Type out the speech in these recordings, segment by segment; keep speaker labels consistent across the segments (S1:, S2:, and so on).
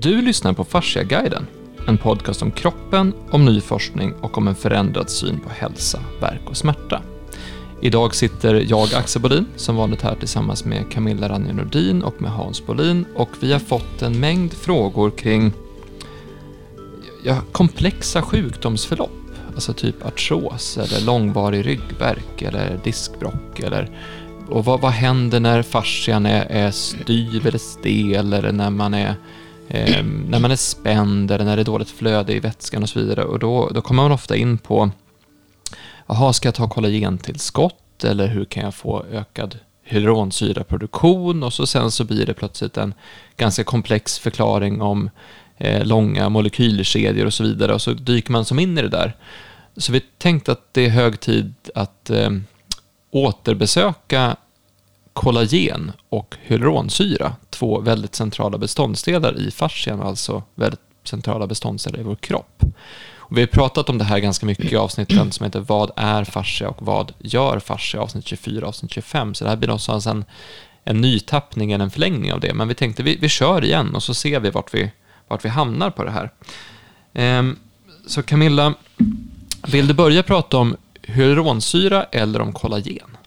S1: Du lyssnar på Fasciaguiden, en podcast om kroppen, om ny forskning och om en förändrad syn på hälsa, verk och smärta. Idag sitter jag, Axel Bodin, som vanligt här tillsammans med Camilla Ranje Nordin och med Hans Bolin och vi har fått en mängd frågor kring ja, komplexa sjukdomsförlopp. Alltså typ artros eller långvarig ryggvärk eller diskbrock eller och vad, vad händer när fascian är, är styv eller stel eller när man är eh, när man är spänd eller när det är dåligt flöde i vätskan och så vidare. Och då, då kommer man ofta in på, jaha, ska jag ta kollagentillskott eller hur kan jag få ökad hyaluronsyraproduktion? Och så sen så blir det plötsligt en ganska komplex förklaring om eh, långa molekylkedjor och så vidare. Och så dyker man som in i det där. Så vi tänkte att det är hög tid att eh, återbesöka kollagen och hyaluronsyra, två väldigt centrala beståndsdelar i fascian, alltså väldigt centrala beståndsdelar i vår kropp. Och vi har pratat om det här ganska mycket i avsnitten som heter Vad är fascia och vad gör fascia? Avsnitt 24 och avsnitt 25. Så det här blir någonstans en, en nytappning eller en förlängning av det. Men vi tänkte vi, vi kör igen och så ser vi vart vi, vart vi hamnar på det här. Ehm, så Camilla, vill du börja prata om hyaluronsyra eller om kollagen?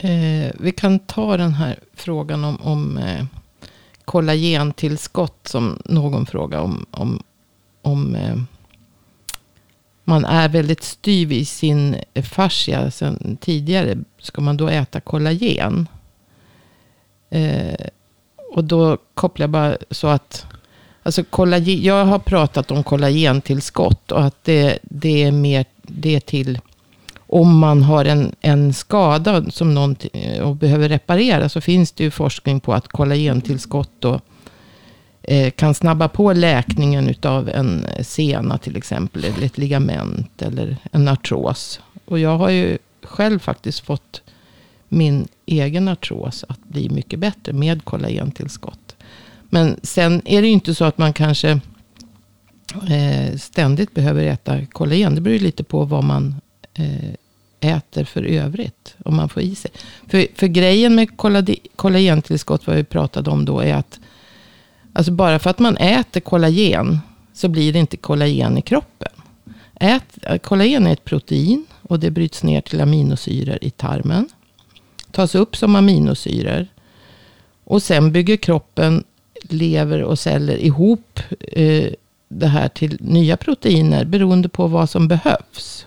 S2: Eh, vi kan ta den här frågan om, om eh, kollagentillskott som någon fråga om. Om, om eh, man är väldigt styv i sin fascia sen tidigare. Ska man då äta kollagen? Eh, och då kopplar jag bara så att Alltså kollagen, jag har pratat om kollagentillskott och att det, det är mer det är till om man har en, en skada som någon eh, och behöver reparera så finns det ju forskning på att kollagentillskott då, eh, kan snabba på läkningen av en sena till exempel, eller ett ligament eller en artros. Och jag har ju själv faktiskt fått min egen artros att bli mycket bättre med kollagentillskott. Men sen är det ju inte så att man kanske eh, ständigt behöver äta kollagen. Det beror ju lite på vad man eh, äter för övrigt. Om man får i sig. För, för grejen med kollagentillskott, vad vi pratade om då, är att alltså bara för att man äter kollagen så blir det inte kollagen i kroppen. Ät, kollagen är ett protein och det bryts ner till aminosyror i tarmen. Tas upp som aminosyror. Och sen bygger kroppen, lever och celler ihop eh, det här till nya proteiner beroende på vad som behövs.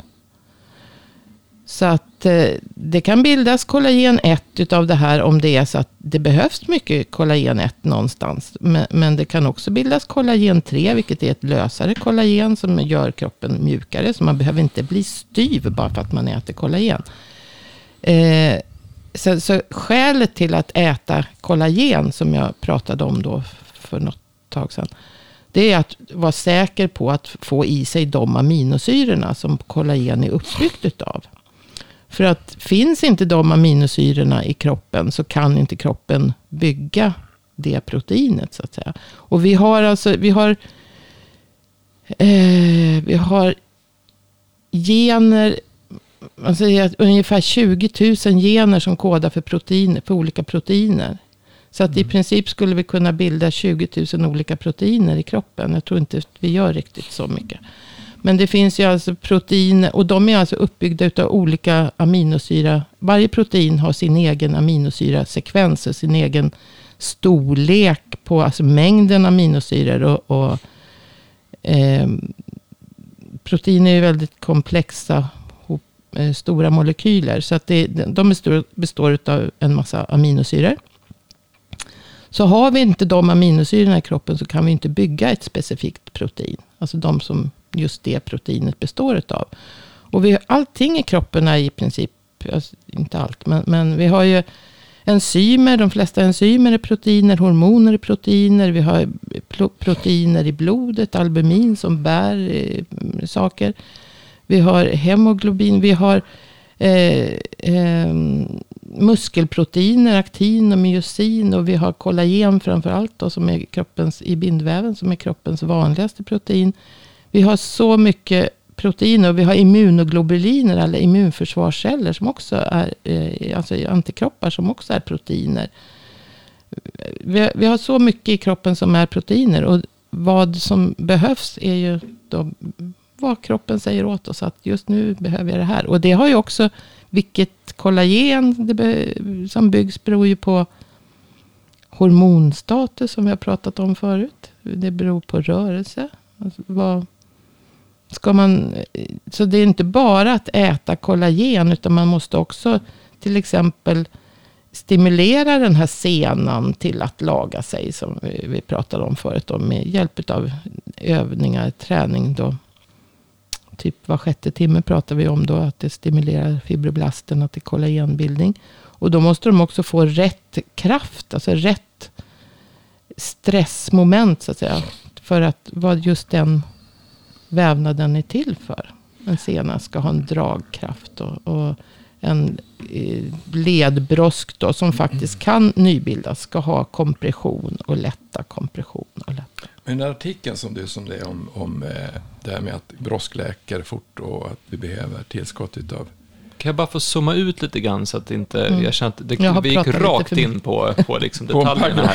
S2: Så att eh, det kan bildas kollagen 1 utav det här om det är så att det behövs mycket kollagen 1 någonstans. Men, men, det kan också bildas kollagen 3, vilket är ett lösare kollagen som gör kroppen mjukare. Så man behöver inte bli styv bara för att man äter kollagen. Eh, så, så skälet till att äta kollagen, som jag pratade om då för något tag sedan. Det är att vara säker på att få i sig de aminosyrorna som kollagen är uppbyggt utav. För att finns inte de aminosyrorna i kroppen så kan inte kroppen bygga det proteinet så att säga. Och vi har alltså, vi har, eh, vi har gener, man säger att ungefär 20 000 gener som kodar för proteiner, för olika proteiner. Så att mm. i princip skulle vi kunna bilda 20 000 olika proteiner i kroppen. Jag tror inte vi gör riktigt så mycket. Men det finns ju alltså proteiner och de är alltså uppbyggda av olika aminosyra. Varje protein har sin egen aminosyrasekvens och sin egen storlek på alltså mängden aminosyror. Och, och eh, proteiner är ju väldigt komplexa, eh, stora molekyler. Så att det, de består, består av en massa aminosyror. Så har vi inte de aminosyrorna i kroppen så kan vi inte bygga ett specifikt protein. Alltså de som just det proteinet består av. Och vi, allting i kroppen är i princip, alltså, inte allt, men, men vi har ju enzymer. De flesta enzymer är proteiner, hormoner är proteiner. Vi har proteiner i blodet, albumin som bär eh, saker. Vi har hemoglobin, vi har eh, eh, muskelproteiner, aktin och myosin. Och vi har kollagen framför allt då, som är kroppens, i bindväven som är kroppens vanligaste protein. Vi har så mycket proteiner och vi har immunoglobuliner, eller immunförsvarsceller som också är, eh, alltså antikroppar som också är proteiner. vi, har, vi har så mycket i kroppen som är proteiner. Och vad som behövs är ju då vad kroppen säger åt oss. Att just nu behöver jag det här. Och det har ju också, vilket kollagen det be, som byggs beror ju på hormonstatus som vi har pratat om förut. Det beror på rörelse. Alltså vad, ska man, så det är inte bara att äta kollagen. Utan man måste också till exempel stimulera den här senan till att laga sig. Som vi pratade om förut. Då, med hjälp av övningar, träning. Då. Typ var sjätte timme pratar vi om då. Att det stimulerar fibroblasterna till kollagenbildning. Och då måste de också få rätt kraft. Alltså rätt stressmoment så att säga. För att vad just den vävnaden är till för. En sena ska ha en dragkraft. Och, och en eh, ledbrosk då, som faktiskt kan nybildas ska ha kompression och lätta kompression. Och lätta.
S3: Men den artikeln som du som det är om, om eh, det här med att brosk läker fort och att vi behöver tillskott av
S1: kan jag bara få zooma ut lite grann så att inte, mm. jag känner att det, jag vi gick rakt in på, på liksom detaljerna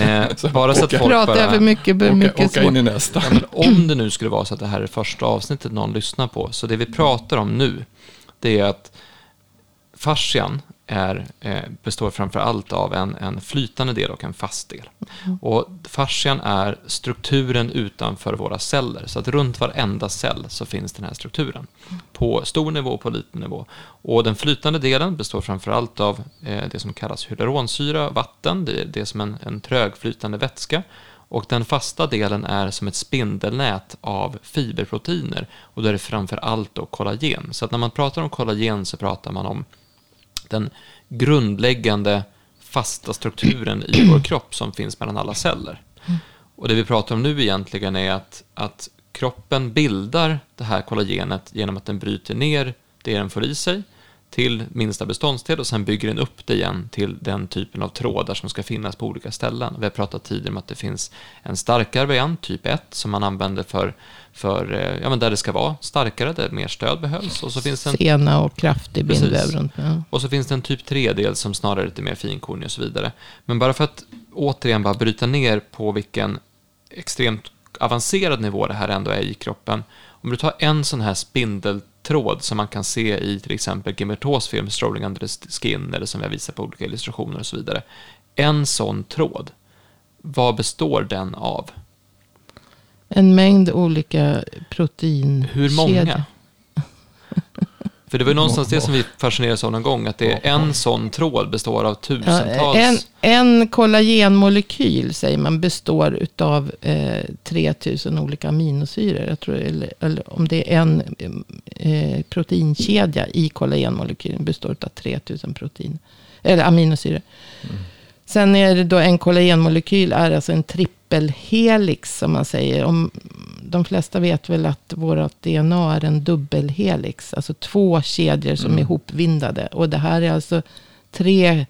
S1: här. Eh, bara så att folk
S2: pratar bara... för mycket,
S3: åka, mycket åka in i nästa.
S1: Ja, om det nu skulle vara så att det här är första avsnittet någon lyssnar på, så det vi pratar om nu, det är att fascian är, eh, består framför allt av en, en flytande del och en fast del. Mm. Och fascian är strukturen utanför våra celler. Så att runt varenda cell så finns den här strukturen. På stor nivå och på liten nivå. Och den flytande delen består framför allt av eh, det som kallas hyaluronsyra, vatten. Det är, det är som en, en trögflytande vätska. Och den fasta delen är som ett spindelnät av fiberproteiner. Och då är det framför allt då kollagen. Så att när man pratar om kollagen så pratar man om den grundläggande fasta strukturen i vår kropp som finns mellan alla celler. Och det vi pratar om nu egentligen är att, att kroppen bildar det här kollagenet genom att den bryter ner det den får i sig till minsta beståndsdel och sen bygger den upp det igen till den typen av trådar som ska finnas på olika ställen. Vi har pratat tidigare om att det finns en starkare variant, typ 1, som man använder för, för eh, ja, men där det ska vara starkare, där mer stöd behövs. Och så finns en,
S2: Sena och kraftig bindväv runt.
S1: Ja. Och så finns det en typ 3-del som snarare är lite mer finkornig och så vidare. Men bara för att återigen bara bryta ner på vilken extremt avancerad nivå det här ändå är i kroppen. Om du tar en sån här spindel tråd som man kan se i till exempel Gilbertos film Strolling Under the Skin eller som jag visar på olika illustrationer och så vidare. En sån tråd, vad består den av?
S2: En mängd olika proteinkedjor.
S1: Hur många? För det var ju någonstans det som vi fascinerades av någon gång, att det är en sån tråd består av tusentals...
S2: Ja, en, en kollagenmolekyl, säger man, består av eh, 3000 olika aminosyror. Jag tror, eller, eller om det är en eh, proteinkedja i kollagenmolekylen består av 3000 protein, eller aminosyror. Mm. Sen är det då en kollagenmolekyl är alltså en trippelhelix som man säger. Om, de flesta vet väl att vårt DNA är en dubbelhelix. Alltså två kedjor som mm. är ihopvindade. Och det här är alltså tre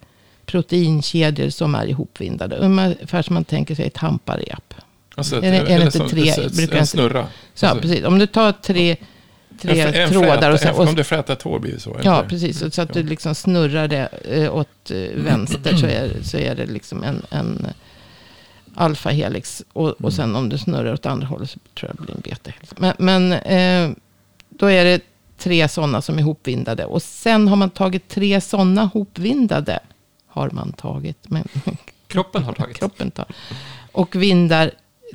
S2: proteinkedjor som är ihopvindade. Ungefär som man tänker sig ett hamparep.
S3: Alltså, är, det, är det inte tre? Ett, en snurra.
S2: Så, alltså. precis. Om du tar tre tre en, en trådar.
S3: Fläta,
S2: och sen,
S3: och, om det flätar tår blir det så.
S2: Ja, precis. Så att du liksom snurrar det eh, åt eh, vänster så är, så är det liksom en, en alfahelix. Och, och mm. sen om du snurrar åt andra hållet så tror jag det blir en betahelix. Men, men eh, då är det tre sådana som är hopvindade. Och sen har man tagit tre sådana hopvindade. Har man tagit. Men,
S1: kroppen har tagit.
S2: Kroppen tar. Och vindar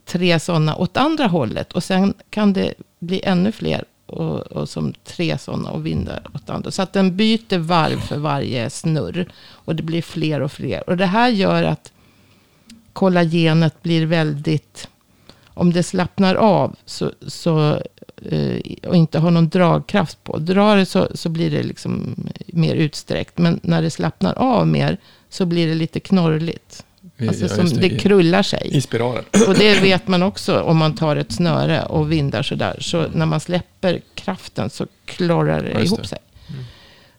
S2: tre sådana åt andra hållet. Och sen kan det bli ännu fler och, och, som tre sådana och vindar åt andra. Så att den byter varv för varje snurr. Och det blir fler och fler. Och det här gör att kollagenet blir väldigt... Om det slappnar av så, så, eh, och inte har någon dragkraft på. Drar det så, så blir det liksom mer utsträckt. Men när det slappnar av mer så blir det lite knorrligt. Alltså som det, det krullar sig.
S3: I spiralen.
S2: Och det vet man också om man tar ett snöre och vindar sådär. Så när man släpper kraften så klarrar det, det ihop sig. Mm.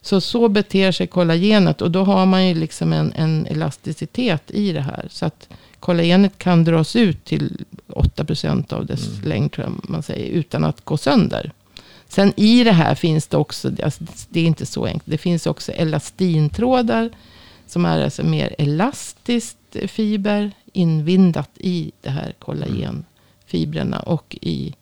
S2: Så så beter sig kollagenet. Och då har man ju liksom en, en elasticitet i det här. Så att kollagenet kan dras ut till 8% av dess mm. längd, tror jag man säger, utan att gå sönder. Sen i det här finns det också, alltså det är inte så enkelt, det finns också elastintrådar som är alltså mer elastiskt elastinfiber invindat i det här kollagenfibrerna och i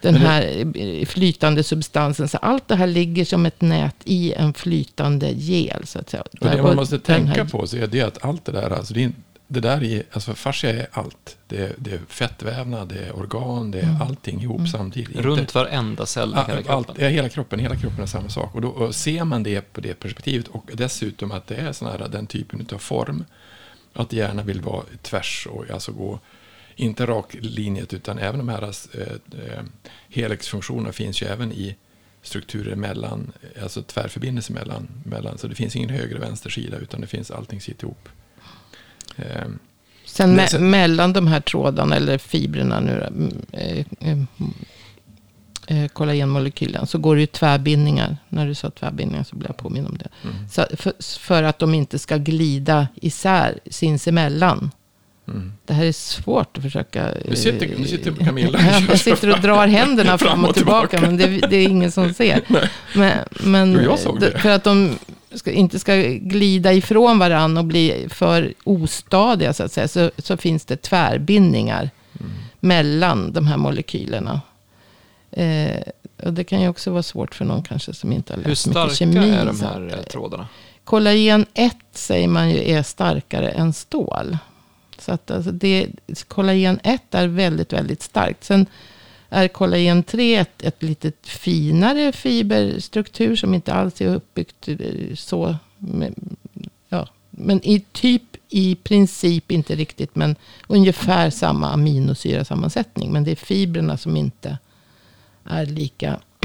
S2: den här flytande substansen. Så allt det här ligger som ett nät i en flytande gel. Så att säga.
S3: Och det man måste tänka
S2: här-
S3: på så är det att allt det där, alltså det, är, det där är, alltså fascia är allt. Det är, det är fettvävnad, det är organ, det är
S2: Mm.
S3: allting ihop samtidigt. Inte-
S1: Runt varenda cell i
S3: Ja,
S1: hela
S3: allt,
S1: kroppen.
S3: ja, hela kroppen. Hela kroppen är samma sak. Och då och ser man det på det perspektivet och dessutom att det är sån här, den typen av form. Att gärna vill vara tvärs och alltså gå, inte rak linjet utan även de här eh, eh, helixfunktionerna finns ju även i strukturer mellan, alltså tvärförbindelser mellan, mellan. Så det finns ingen höger och vänster sida utan det finns allting sitter ihop. Eh,
S2: Sen, me-
S3: sen-
S2: mellan de här trådarna, eller fibrerna nu mm, eh, eh, eh, kollagenmolekylen, så går det ju tvärbindningar. När du sa tvärbindningar så blev jag påminn om det.
S3: mm,
S2: Så för, för att de inte ska glida isär sinsemellan.
S3: mm.
S2: Det här är svårt att försöka...
S3: Nu sitter, nu sitter Camilla
S2: Ja, jag sitter och drar händerna fram och tillbaka, men det, det är ingen som ser. Men, men
S3: Jo, jag såg det.
S2: för att de ska, inte ska glida ifrån varandra och bli för ostadiga, så att säga, så, så finns det tvärbindningar
S3: Mm.
S2: mellan de här molekylerna. Eh, och det kan ju också vara svårt för någon kanske som inte har
S1: Hur
S2: läst mycket
S1: starka
S2: kemi.
S1: är de här
S2: att-
S1: eh, trådarna?
S2: Kollagen 1 säger man ju är starkare än stål. Så att alltså det, kollagen 1 är väldigt, väldigt starkt. Sen är kollagen 3 ett, ett lite finare fiberstruktur som inte alls är uppbyggt eh, så. Med, ja, men i typ i princip inte riktigt, men ungefär samma aminosyrasammansättning. Men det är fibrerna som inte är lika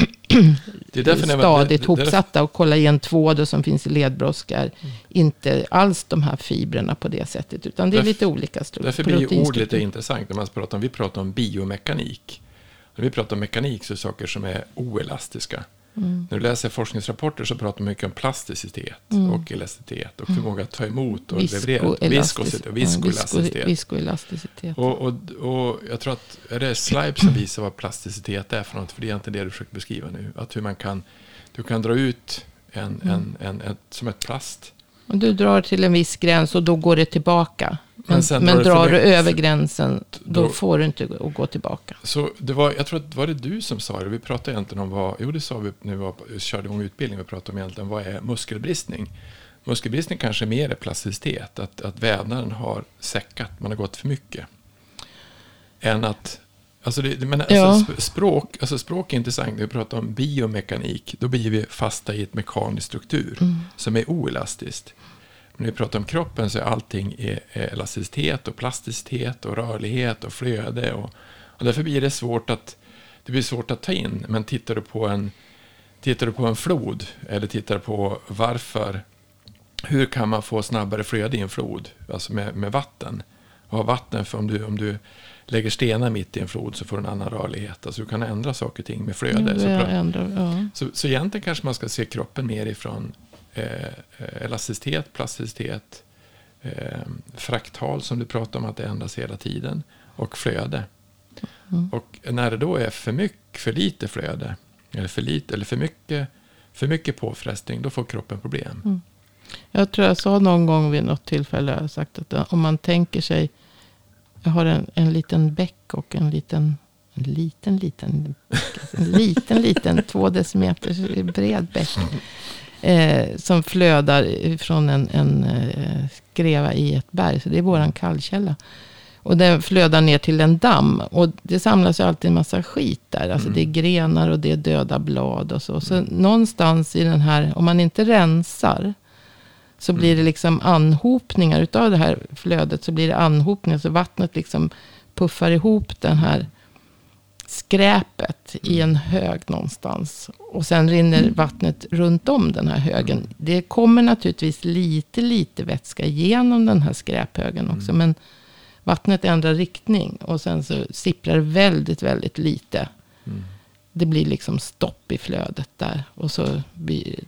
S3: Det är därför
S2: stadigt hopsatta. Och kollagen 2 då, som finns i ledbrosk är inte alls de här fibrerna på det sättet. Utan det är
S3: Därf-
S2: lite olika strukturer.
S3: Därför blir ju ord lite intressant när man pratar om, vi pratar om biomekanik. När vi pratar om mekanik så är det saker som är oelastiska.
S2: Mm.
S3: När du läser forskningsrapporter så pratar man mycket om plasticitet
S2: Mm.
S3: och elasticitet och förmåga att ta emot och
S2: Visko-
S3: leverera. Viskositet och viskoelasticitet.
S2: visko- Viskoelasticitet.
S3: Och, och, och jag tror att är det Slipe som visar vad plasticitet är för något, för det är inte det du försöker beskriva nu. Att hur man kan, du kan dra ut en,
S2: Mm.
S3: en, en, ett, som ett plast.
S2: Och du drar till en viss gräns och då går det tillbaka. Men,
S3: Men
S2: men,
S3: drar
S2: du över gränsen, då,
S3: då-
S2: får du inte gå- att gå tillbaka.
S3: Så det var, jag tror att var det du som sa det. Vi pratade egentligen om vad, jo det sa vi när vi var, körde igång utbildning. Vi pratade om egentligen vad är muskelbristning. Muskelbristning kanske mer är plasticitet. Att, att vävnaden har säckat, man har gått för mycket. Än att, alltså, det, men alltså
S2: Ja.
S3: sp- språk, alltså språk är intressant. När vi pratar om biomekanik, då blir vi fasta i ett mekanisk struktur som är oelastiskt. Men när vi pratar om kroppen så är allting är, är elasticitet och plasticitet och rörlighet och flöde. Och, och därför blir det svårt att, det blir svårt att ta in. Men tittar du på en, tittar du på en flod eller tittar på varför, hur kan man få snabbare flöde i en flod, alltså med, med vatten? Och ha vatten, för om du, om du lägger stenar mitt i en flod så får du en annan rörlighet. Alltså du kan ändra saker och ting med flöde.
S2: Ja,
S3: så,
S2: ändrar, ja.
S3: så, så egentligen kanske man ska se kroppen mer ifrån eh, eh, elasticitet, plasticitet, eh, fraktal som du pratar om att det ändras hela tiden och flöde.
S2: Mm.
S3: Och när det då är för mycket, för lite flöde eller för lite eller för mycket, för mycket påfrestning, då får kroppen problem.
S2: Mm. Jag tror jag sa någon gång vid något tillfälle, sagt att om man tänker sig, jag har en, en liten bäck och en liten, en liten, liten, en liten, liten, två decimeter bred bäck. Eh, som flödar från en, en eh, skreva i ett berg. Så det är våran kallkälla. Och den flödar ner till en damm. Och det samlas ju alltid en massa skit där. Alltså
S3: Mm.
S2: det är grenar och det är döda blad och så. Så någonstans i den här, om man inte rensar. Så blir det liksom anhopningar utav det här flödet. Så blir det anhopningar. Så vattnet liksom puffar ihop den här skräpet i en hög någonstans. Och sen rinner vattnet runt om den här högen. Det kommer naturligtvis lite, lite vätska genom den här skräphögen också. Men vattnet ändrar riktning. Och sen så sipprar väldigt, väldigt lite.
S3: Mm.
S2: Det blir liksom stopp i flödet där. Och så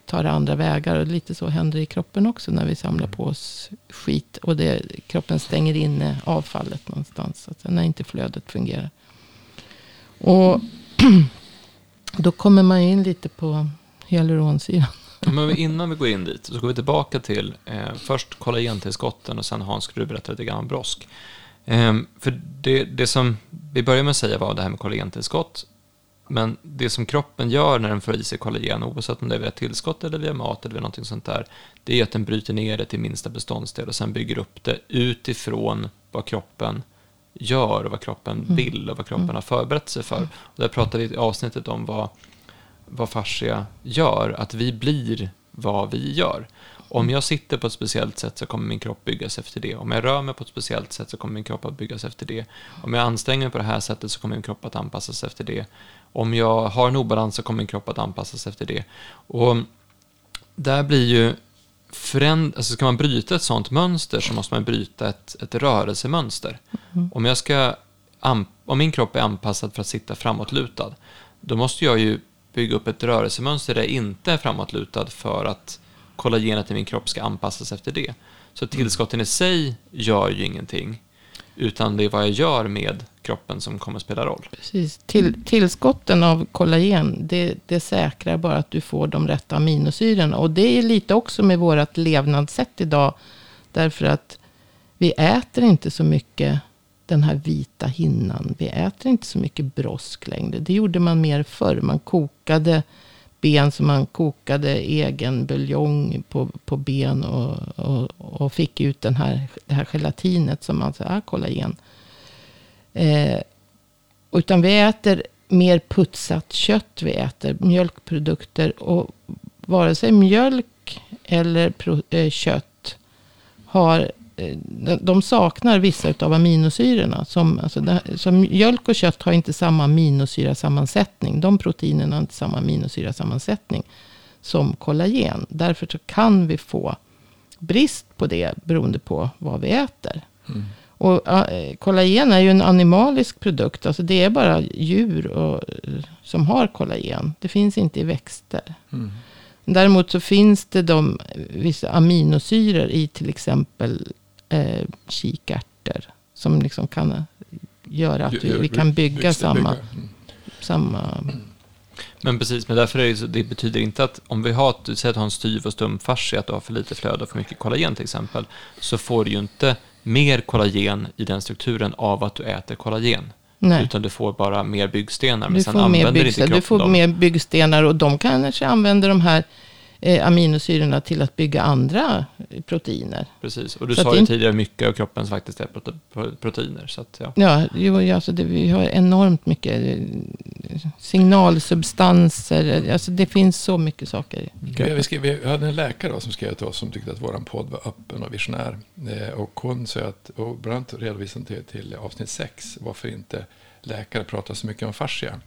S2: tar det andra vägar. Och lite så händer i kroppen också när vi samlar på oss skit. Och det, kroppen stänger inne avfallet någonstans. Så att när inte flödet fungerar. Och då kommer man in lite på hyaluronsyran.
S1: Men innan vi går in dit så går vi tillbaka till eh, först kollagentillskotten och sen Hans skulle du berätta lite grann om brosk. Eh, för det, det som vi började med att säga var det här med kollagentillskott. Men det som kroppen gör när den får i sig kollagen, oavsett om det är via tillskott eller via mat eller via någonting sånt där, det är att den bryter ner det till minsta beståndsdel och sen bygger upp det utifrån vad kroppen gör och vad kroppen
S2: Mm.
S1: vill och vad kroppen har förberett sig för. Och där pratade vi i avsnittet om vad, vad fascia gör, att vi blir vad vi gör. Om jag sitter på ett speciellt sätt så kommer min kropp byggas efter det. Om jag rör mig på ett speciellt sätt så kommer min kropp att byggas efter det. Om jag anstränger mig på det här sättet så kommer min kropp att anpassas efter det. Om jag har en obalans så kommer min kropp att anpassas efter det. Och där blir ju föränd- alltså ska man bryta ett sånt mönster så måste man bryta ett, ett rörelsemönster. Om, jag ska om min kropp är anpassad för att sitta framåtlutad, då måste jag ju bygga upp ett rörelsemönster där jag inte är framåtlutad för att kollagenet i min kropp ska anpassas efter det. Så tillskotten i sig gör ju ingenting, utan det är vad jag gör med kroppen som kommer spela roll.
S2: Precis. Till, tillskotten av kollagen, det, det säkrar bara att du får de rätta aminosyrorna. Och det är lite också med vårt levnadssätt idag. Därför att vi äter inte så mycket den här vita hinnan. Vi äter inte så mycket brosk längre. Det gjorde man mer förr. Man kokade ben som man kokade egen buljong på, på ben. Och, och, och fick ut den här, det här gelatinet som man sa ah, kollagen. Eh, utan vi äter mer putsat kött. Vi äter mjölkprodukter. Och vare sig mjölk eller pro, eh, kött har de- de saknar vissa av aminosyrorna. Som, alltså det, som mjölk och kött har inte samma aminosyrasammansättning. De proteinerna har inte samma aminosyrasammansättning som kollagen. Därför så kan vi få brist på det beroende på vad vi äter. Och äh, kollagen är ju en animalisk produkt. Alltså det är bara djur och, eh, som har kollagen. Det finns inte i växter.
S3: Mm.
S2: Däremot så finns det de, vissa aminosyror i till exempel eh, kikärtor. Som liksom kan göra att vi, vi kan bygga samma,
S3: Mm.
S2: samma
S1: Men precis, men därför är det, det betyder inte att om vi har, du säger att du har en styv och stum fascia, att du har för lite flöde och för mycket kollagen till exempel, så får du ju inte mer kollagen i den strukturen av att du äter kollagen.
S2: Nej.
S1: Utan du får bara mer byggstenar, men
S2: Du
S1: sen
S2: får, mer
S1: använder inte
S2: byggstenar,
S1: kroppen
S2: du får
S1: dem.
S2: mer byggstenar och de kanske använder de här eh, aminosyrorna till att bygga andra eh, proteiner.
S1: Precis, och du
S2: Så
S1: sa ju tidigare mycket av kroppens faktiskt är prote- pro- proteiner. Så att, ja.
S2: Ja, jo, ja, alltså det, vi har enormt mycket eh, signalsubstanser. eh, Alltså det finns så mycket saker
S3: Vi,
S2: kroppen.
S3: vi, skrev, vi hade en läkare då som skrev till oss som tyckte att vår podd var öppen och visionär. Eh, och hon sa att, och bland annat redovisade till, till avsnitt 6, varför inte läkare pratar så mycket om fascia.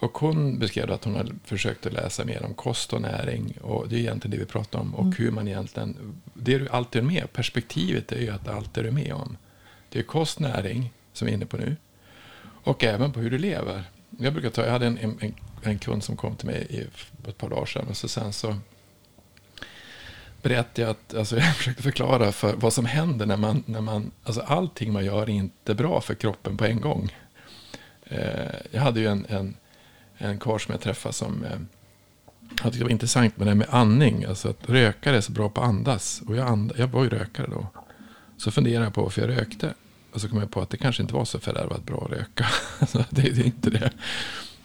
S3: Och hon beskrev att hon hade försökt att läsa mer om kost och näring. Och det är egentligen det vi pratar om. Och hur man egentligen, det du alltid är med, perspektivet är ju att allt är du med om. Det är kost, näring, som vi är inne på nu. Och även på hur du lever. Jag brukar ta, jag hade en, en, en, kund som kom till mig i, ett par dagar sedan. Och så sen så berättade jag att, alltså jag försökte förklara för vad som händer när man, när man, alltså allting man gör är inte bra för kroppen på en gång. Eh, jag hade ju en, en, en karl som jag träffade som eh, jag tyckte det var intressant med det här med andning. Alltså att rökare är så bra på att andas. Och jag, and, jag var ju rökare då. Så funderade jag på varför jag rökte. Och så kom jag på att det kanske inte var så fördärvat bra att röka. Det, det är inte det.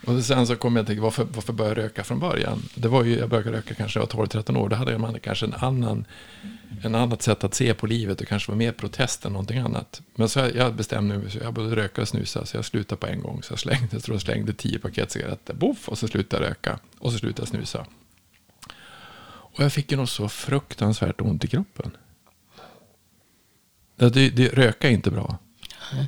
S3: Och sen så kom jag att tänka, varför, varför började jag röka från början? Det var ju, jag började röka kanske när jag var 12-13 år. Då hade man kanske en annan, en annat sätt att se på livet och kanske var mer protest än någonting annat. Men så jag, jag bestämde mig, så jag började röka och snusa, så jag slutade på en gång. Så jag slängde, jag tror jag slängde tio paket cigaretter, boff, och så slutade jag röka. Och så slutade jag snusa. Och jag fick ju något så fruktansvärt ont i kroppen. Det, det, det, röka är inte bra.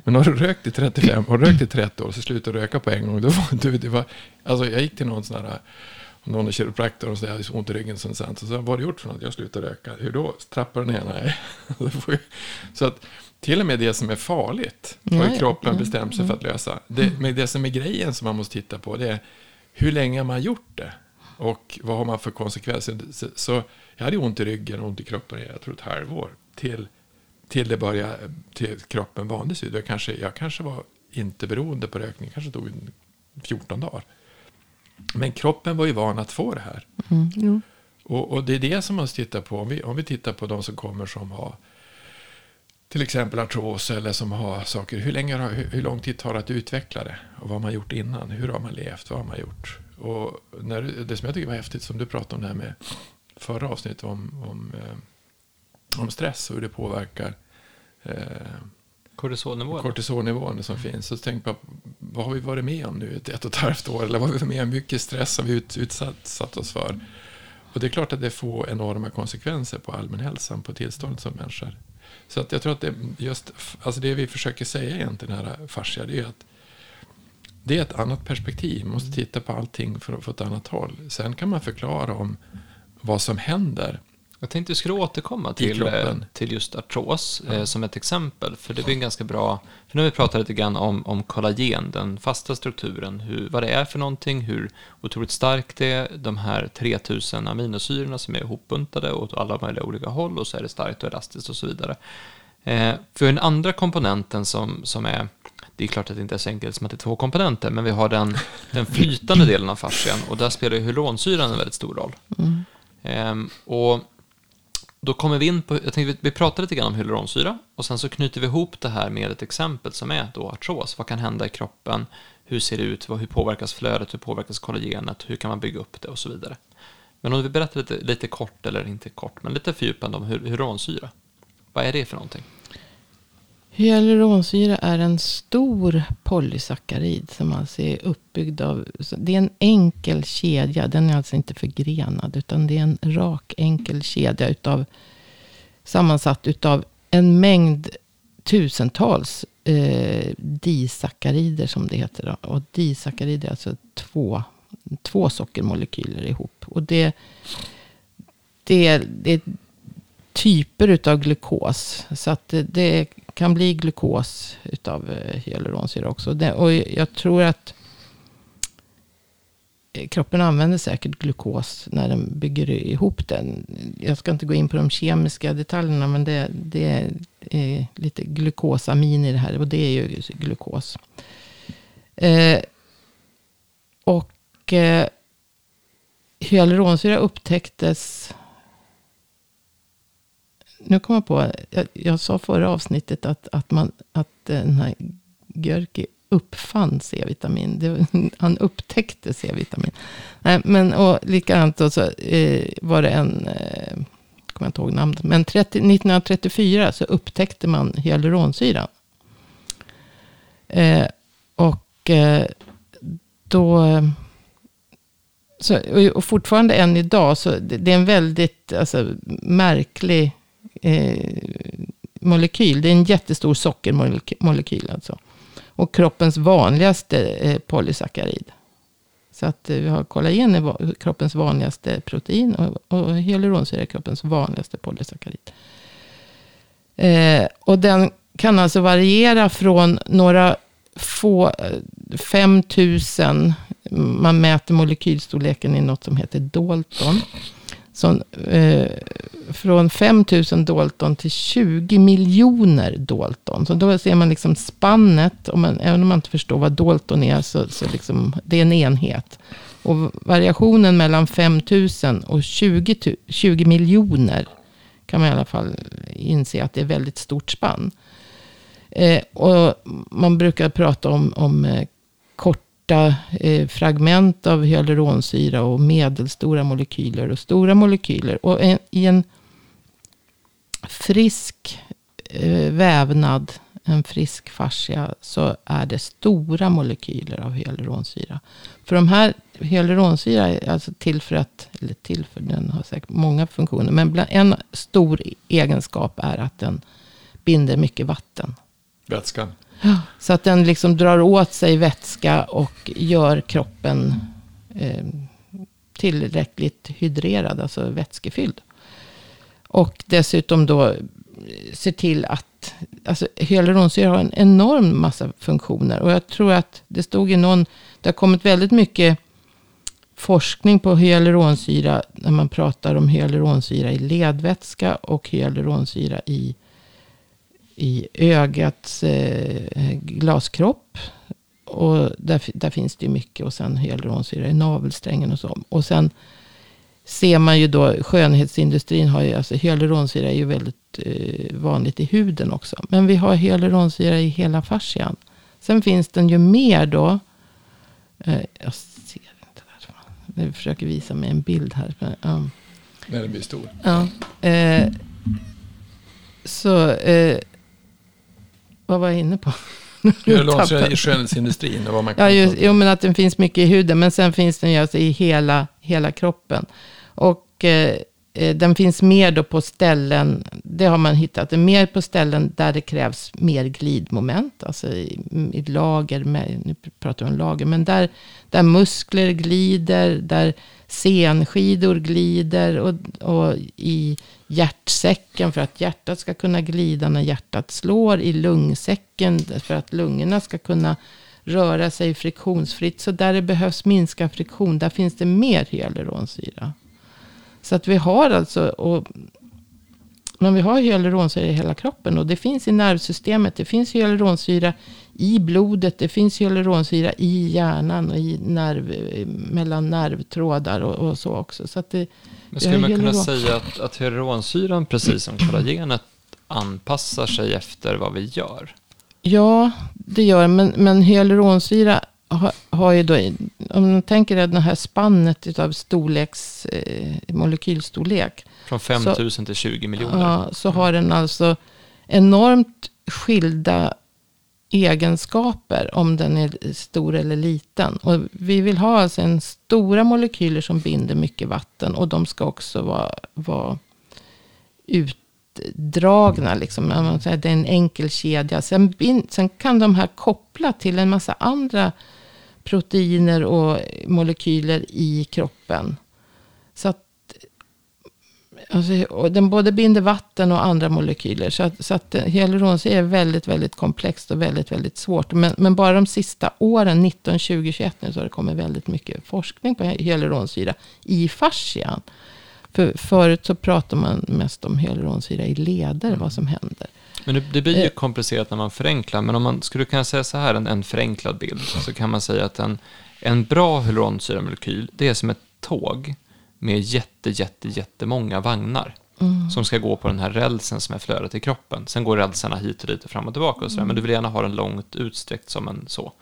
S3: Men har du rökt i 35 och rökt i 30 år så slutar du röka på en gång. Då var, du, det var, alltså jag gick till någon sån här, någon kiropraktor och så jag hade så ont i ryggen. Sånt, sånt. Så sa vad har du gjort för något? Jag slutade röka. Hur då? Trappar du ner? Nej. Så att till och med det som är farligt har
S2: Ja,
S3: ju
S2: ja.
S3: kroppen
S2: Mm,
S3: bestämt sig för att lösa. Det, men det som är grejen som man måste titta på det är hur länge har man gjort det? Och vad har man för konsekvenser? Så, så jag hade ont i ryggen och ont i kroppen i, jag tror ett halvår. Till, till det började, till kroppen vande sig. vid. Jag kanske, jag kanske var inte beroende på rökning, kanske tog en 14 dagar. Men kroppen var ju van att få det här.
S2: Mm, jo.
S3: Och, och, det är det som man måste titta på. Om vi, om vi tittar på de som kommer som har till exempel artros eller som har saker. Hur, länge, hur, hur lång tid tar det att utveckla det? Och vad har man gjort innan? Hur har man levt? Vad har man gjort? Och när, det som jag tycker var häftigt, som du pratade om det här med förra avsnittet om, om, eh, om stress och hur det påverkar eh,
S1: kortisolnivån,
S3: kortisolnivån som finns. Så tänk på vad har vi varit med om nu ett, ett och ett halvt år? Eller vad har vi varit med om? Mycket stress har vi ut, utsatt oss för. Och det är klart att det får enorma konsekvenser på allmänhälsan, på tillståndet som människor. Så att jag tror att det, just, alltså det vi försöker säga egentligen här fascia, det är att det är ett annat perspektiv. Man måste titta på allting från ett annat håll. Sen kan man förklara om vad som händer
S1: jag tänkte vi skulle återkomma till, eh, till just artros ja. eh, som ett exempel. För det blir ganska bra, för nu har vi pratat lite grann om, om kollagen, den fasta strukturen, hur, vad det är för någonting, hur otroligt starkt det är, de här 3000 aminosyrorna som är ihopbuntade åt alla möjliga olika håll och så är det starkt och elastiskt och så vidare. Eh, för den andra komponenten som, som är, det är klart att det inte är så enkelt som att det är två komponenter, men vi har den, den flytande delen av fascian och där spelar hyaluronsyran en väldigt stor roll. Mm. Eh, och då kommer vi in på, jag tänkte vi pratar lite grann om hyaluronsyra och sen så knyter vi ihop det här med ett exempel som är då artros. Vad kan hända i kroppen? Hur ser det ut? Hur påverkas flödet? Hur påverkas kollagenet? Hur kan man bygga upp det? Och så vidare. Men om vi berättar lite, lite kort, eller inte kort, men lite fördjupande om hyaluronsyra. Vad är det för någonting?
S2: Hyaluronsyra är en stor polysackarid som alltså är uppbyggd av... Det är en enkel kedja. Den är alltså inte förgrenad. Utan det är en rak enkel kedja utav, sammansatt utav en mängd tusentals eh, disackarider som det heter. Då. Och disackarider är alltså två, två sockermolekyler ihop. Och det, det, det typer utav glukos. Så att det, det kan bli glukos utav eh, hyaluronsyra också. Det, och jag tror att eh, kroppen använder säkert glukos när den bygger ihop den. Jag ska inte gå in på de kemiska detaljerna, men det, det är lite glukosamin i det här. Och det är ju glukos. Eh, och eh, hyaluronsyra upptäcktes nu kom jag på, jag, jag sa förra avsnittet att, att, man, att eh, den här Görki uppfann C-vitamin. Det, han upptäckte C-vitamin. Nej, men och likadant då så eh, var det en, eh, kommer jag inte ihåg namnet, men 30, 1934 så upptäckte man hyaluronsyran. Eh, och eh, då, så, och fortfarande än idag, så det, det är en väldigt alltså, märklig Eh, molekyl. Det är en jättestor sockermolekyl alltså. Och kroppens vanligaste eh, polysackarid. Så att eh, vi har kollagen är kroppens vanligaste protein. Och, och hyaluronsyra är kroppens vanligaste polysackarid. Eh, och den kan alltså variera från några få, eh, 5000, man mäter molekylstorleken i något som heter Dalton. Så, eh, från 5 000 Dalton till 20 miljoner Dalton. Så då ser man liksom spannet. Om man, även om man inte förstår vad Dalton är. Så, så liksom, det är en enhet. Och variationen mellan 5 000 och 20, 20 miljoner. Kan man i alla fall inse att det är väldigt stort spann. Eh, och man brukar prata om, om eh, kort korta eh, fragment av hyaluronsyra och medelstora molekyler och stora molekyler. Och en, i en frisk eh, vävnad, en frisk fascia, så är det stora molekyler av hyaluronsyra. För de här hyaluronsyra är alltså till för att, eller till för, den har säkert många funktioner. Men en stor egenskap är att den binder mycket vatten.
S3: Vätskan.
S2: Så att den liksom drar åt sig vätska och gör kroppen eh, tillräckligt hydrerad, alltså vätskefylld. Och dessutom då eh, ser till att, alltså hyaluronsyra har en enorm massa funktioner. Och jag tror att det stod i någon, det har kommit väldigt mycket forskning på hyaluronsyra när man pratar om hyaluronsyra i ledvätska och hyaluronsyra i i ögats eh, glaskropp. Och där, där finns det mycket. Och sen hyaluronsyra i navelsträngen och så. Och sen ser man ju då, skönhetsindustrin har ju, alltså hyaluronsyra är ju väldigt eh, vanligt i huden också. Men vi har hyaluronsyra i hela fascian. Sen finns den ju mer då. Eh, jag ser inte där. Jag försöker visa mig en bild här. Ja.
S3: När den blir stor.
S2: Ja. Eh, så, eh, vad var jag inne på?
S3: Hyaluronsyra i skönhetsindustrin och vad man kan
S2: Ja, just, jo, men att den finns mycket i huden. Men sen finns den ju alltså i hela, hela kroppen. Och eh, eh, den finns mer då på ställen, det har man hittat, mer på ställen där det krävs mer glidmoment. Alltså i, i lager, med, nu pratar vi om lager, men där, där muskler glider, där senskidor glider och, och i hjärtsäcken för att hjärtat ska kunna glida när hjärtat slår. I lungsäcken för att lungorna ska kunna röra sig friktionsfritt. Så där det behövs minska friktion, där finns det mer hyaluronsyra. Så att vi har alltså, och, men vi har hyaluronsyra i hela kroppen. Och det finns i nervsystemet, det finns hyaluronsyra i blodet, det finns hyaluronsyra i hjärnan och i nerv, mellan nervtrådar och, och så också. Så att det,
S1: Men skulle man kunna säga att, att hyaluronsyran, precis som kollagenet, anpassar sig efter vad vi gör?
S2: Ja, det gör. Men, men hyaluronsyra har, har ju då, om man tänker att det här spannet av storleks, eh, molekylstorlek.
S1: Från 5 000 till 20 miljoner.
S2: Ja, så har den alltså enormt skilda egenskaper om den är stor eller liten. Och vi vill ha alltså en stora molekyler som binder mycket vatten. Och de ska också vara, vara utdragna. Liksom. Det är en enkel kedja. Sen, sen kan de här koppla till en massa andra proteiner och molekyler i kroppen. Så att Alltså, och den både binder vatten och andra molekyler. Så att, så att hyaluronsyra är väldigt, väldigt komplext och väldigt, väldigt svårt. Men, men bara de sista åren, 19, 20, 21 nu, så har det kommit väldigt mycket forskning på hyaluronsyra i fascian. För förut så pratade man mest om hyaluronsyra i leder, vad som händer.
S1: Men det, det blir ju
S2: Eh.
S1: komplicerat när man förenklar. Men om man skulle kunna säga så här, en, en förenklad bild, så kan man säga att en, en bra hyaluronsyramolekyl, det är som ett tåg med jätte, jätte, jättemånga vagnar. Som ska gå på den här rälsen som är flödet i kroppen. Sen går rälsarna hit och dit och fram och tillbaka och sådär. Men du vill gärna ha den långt utsträckt som en så.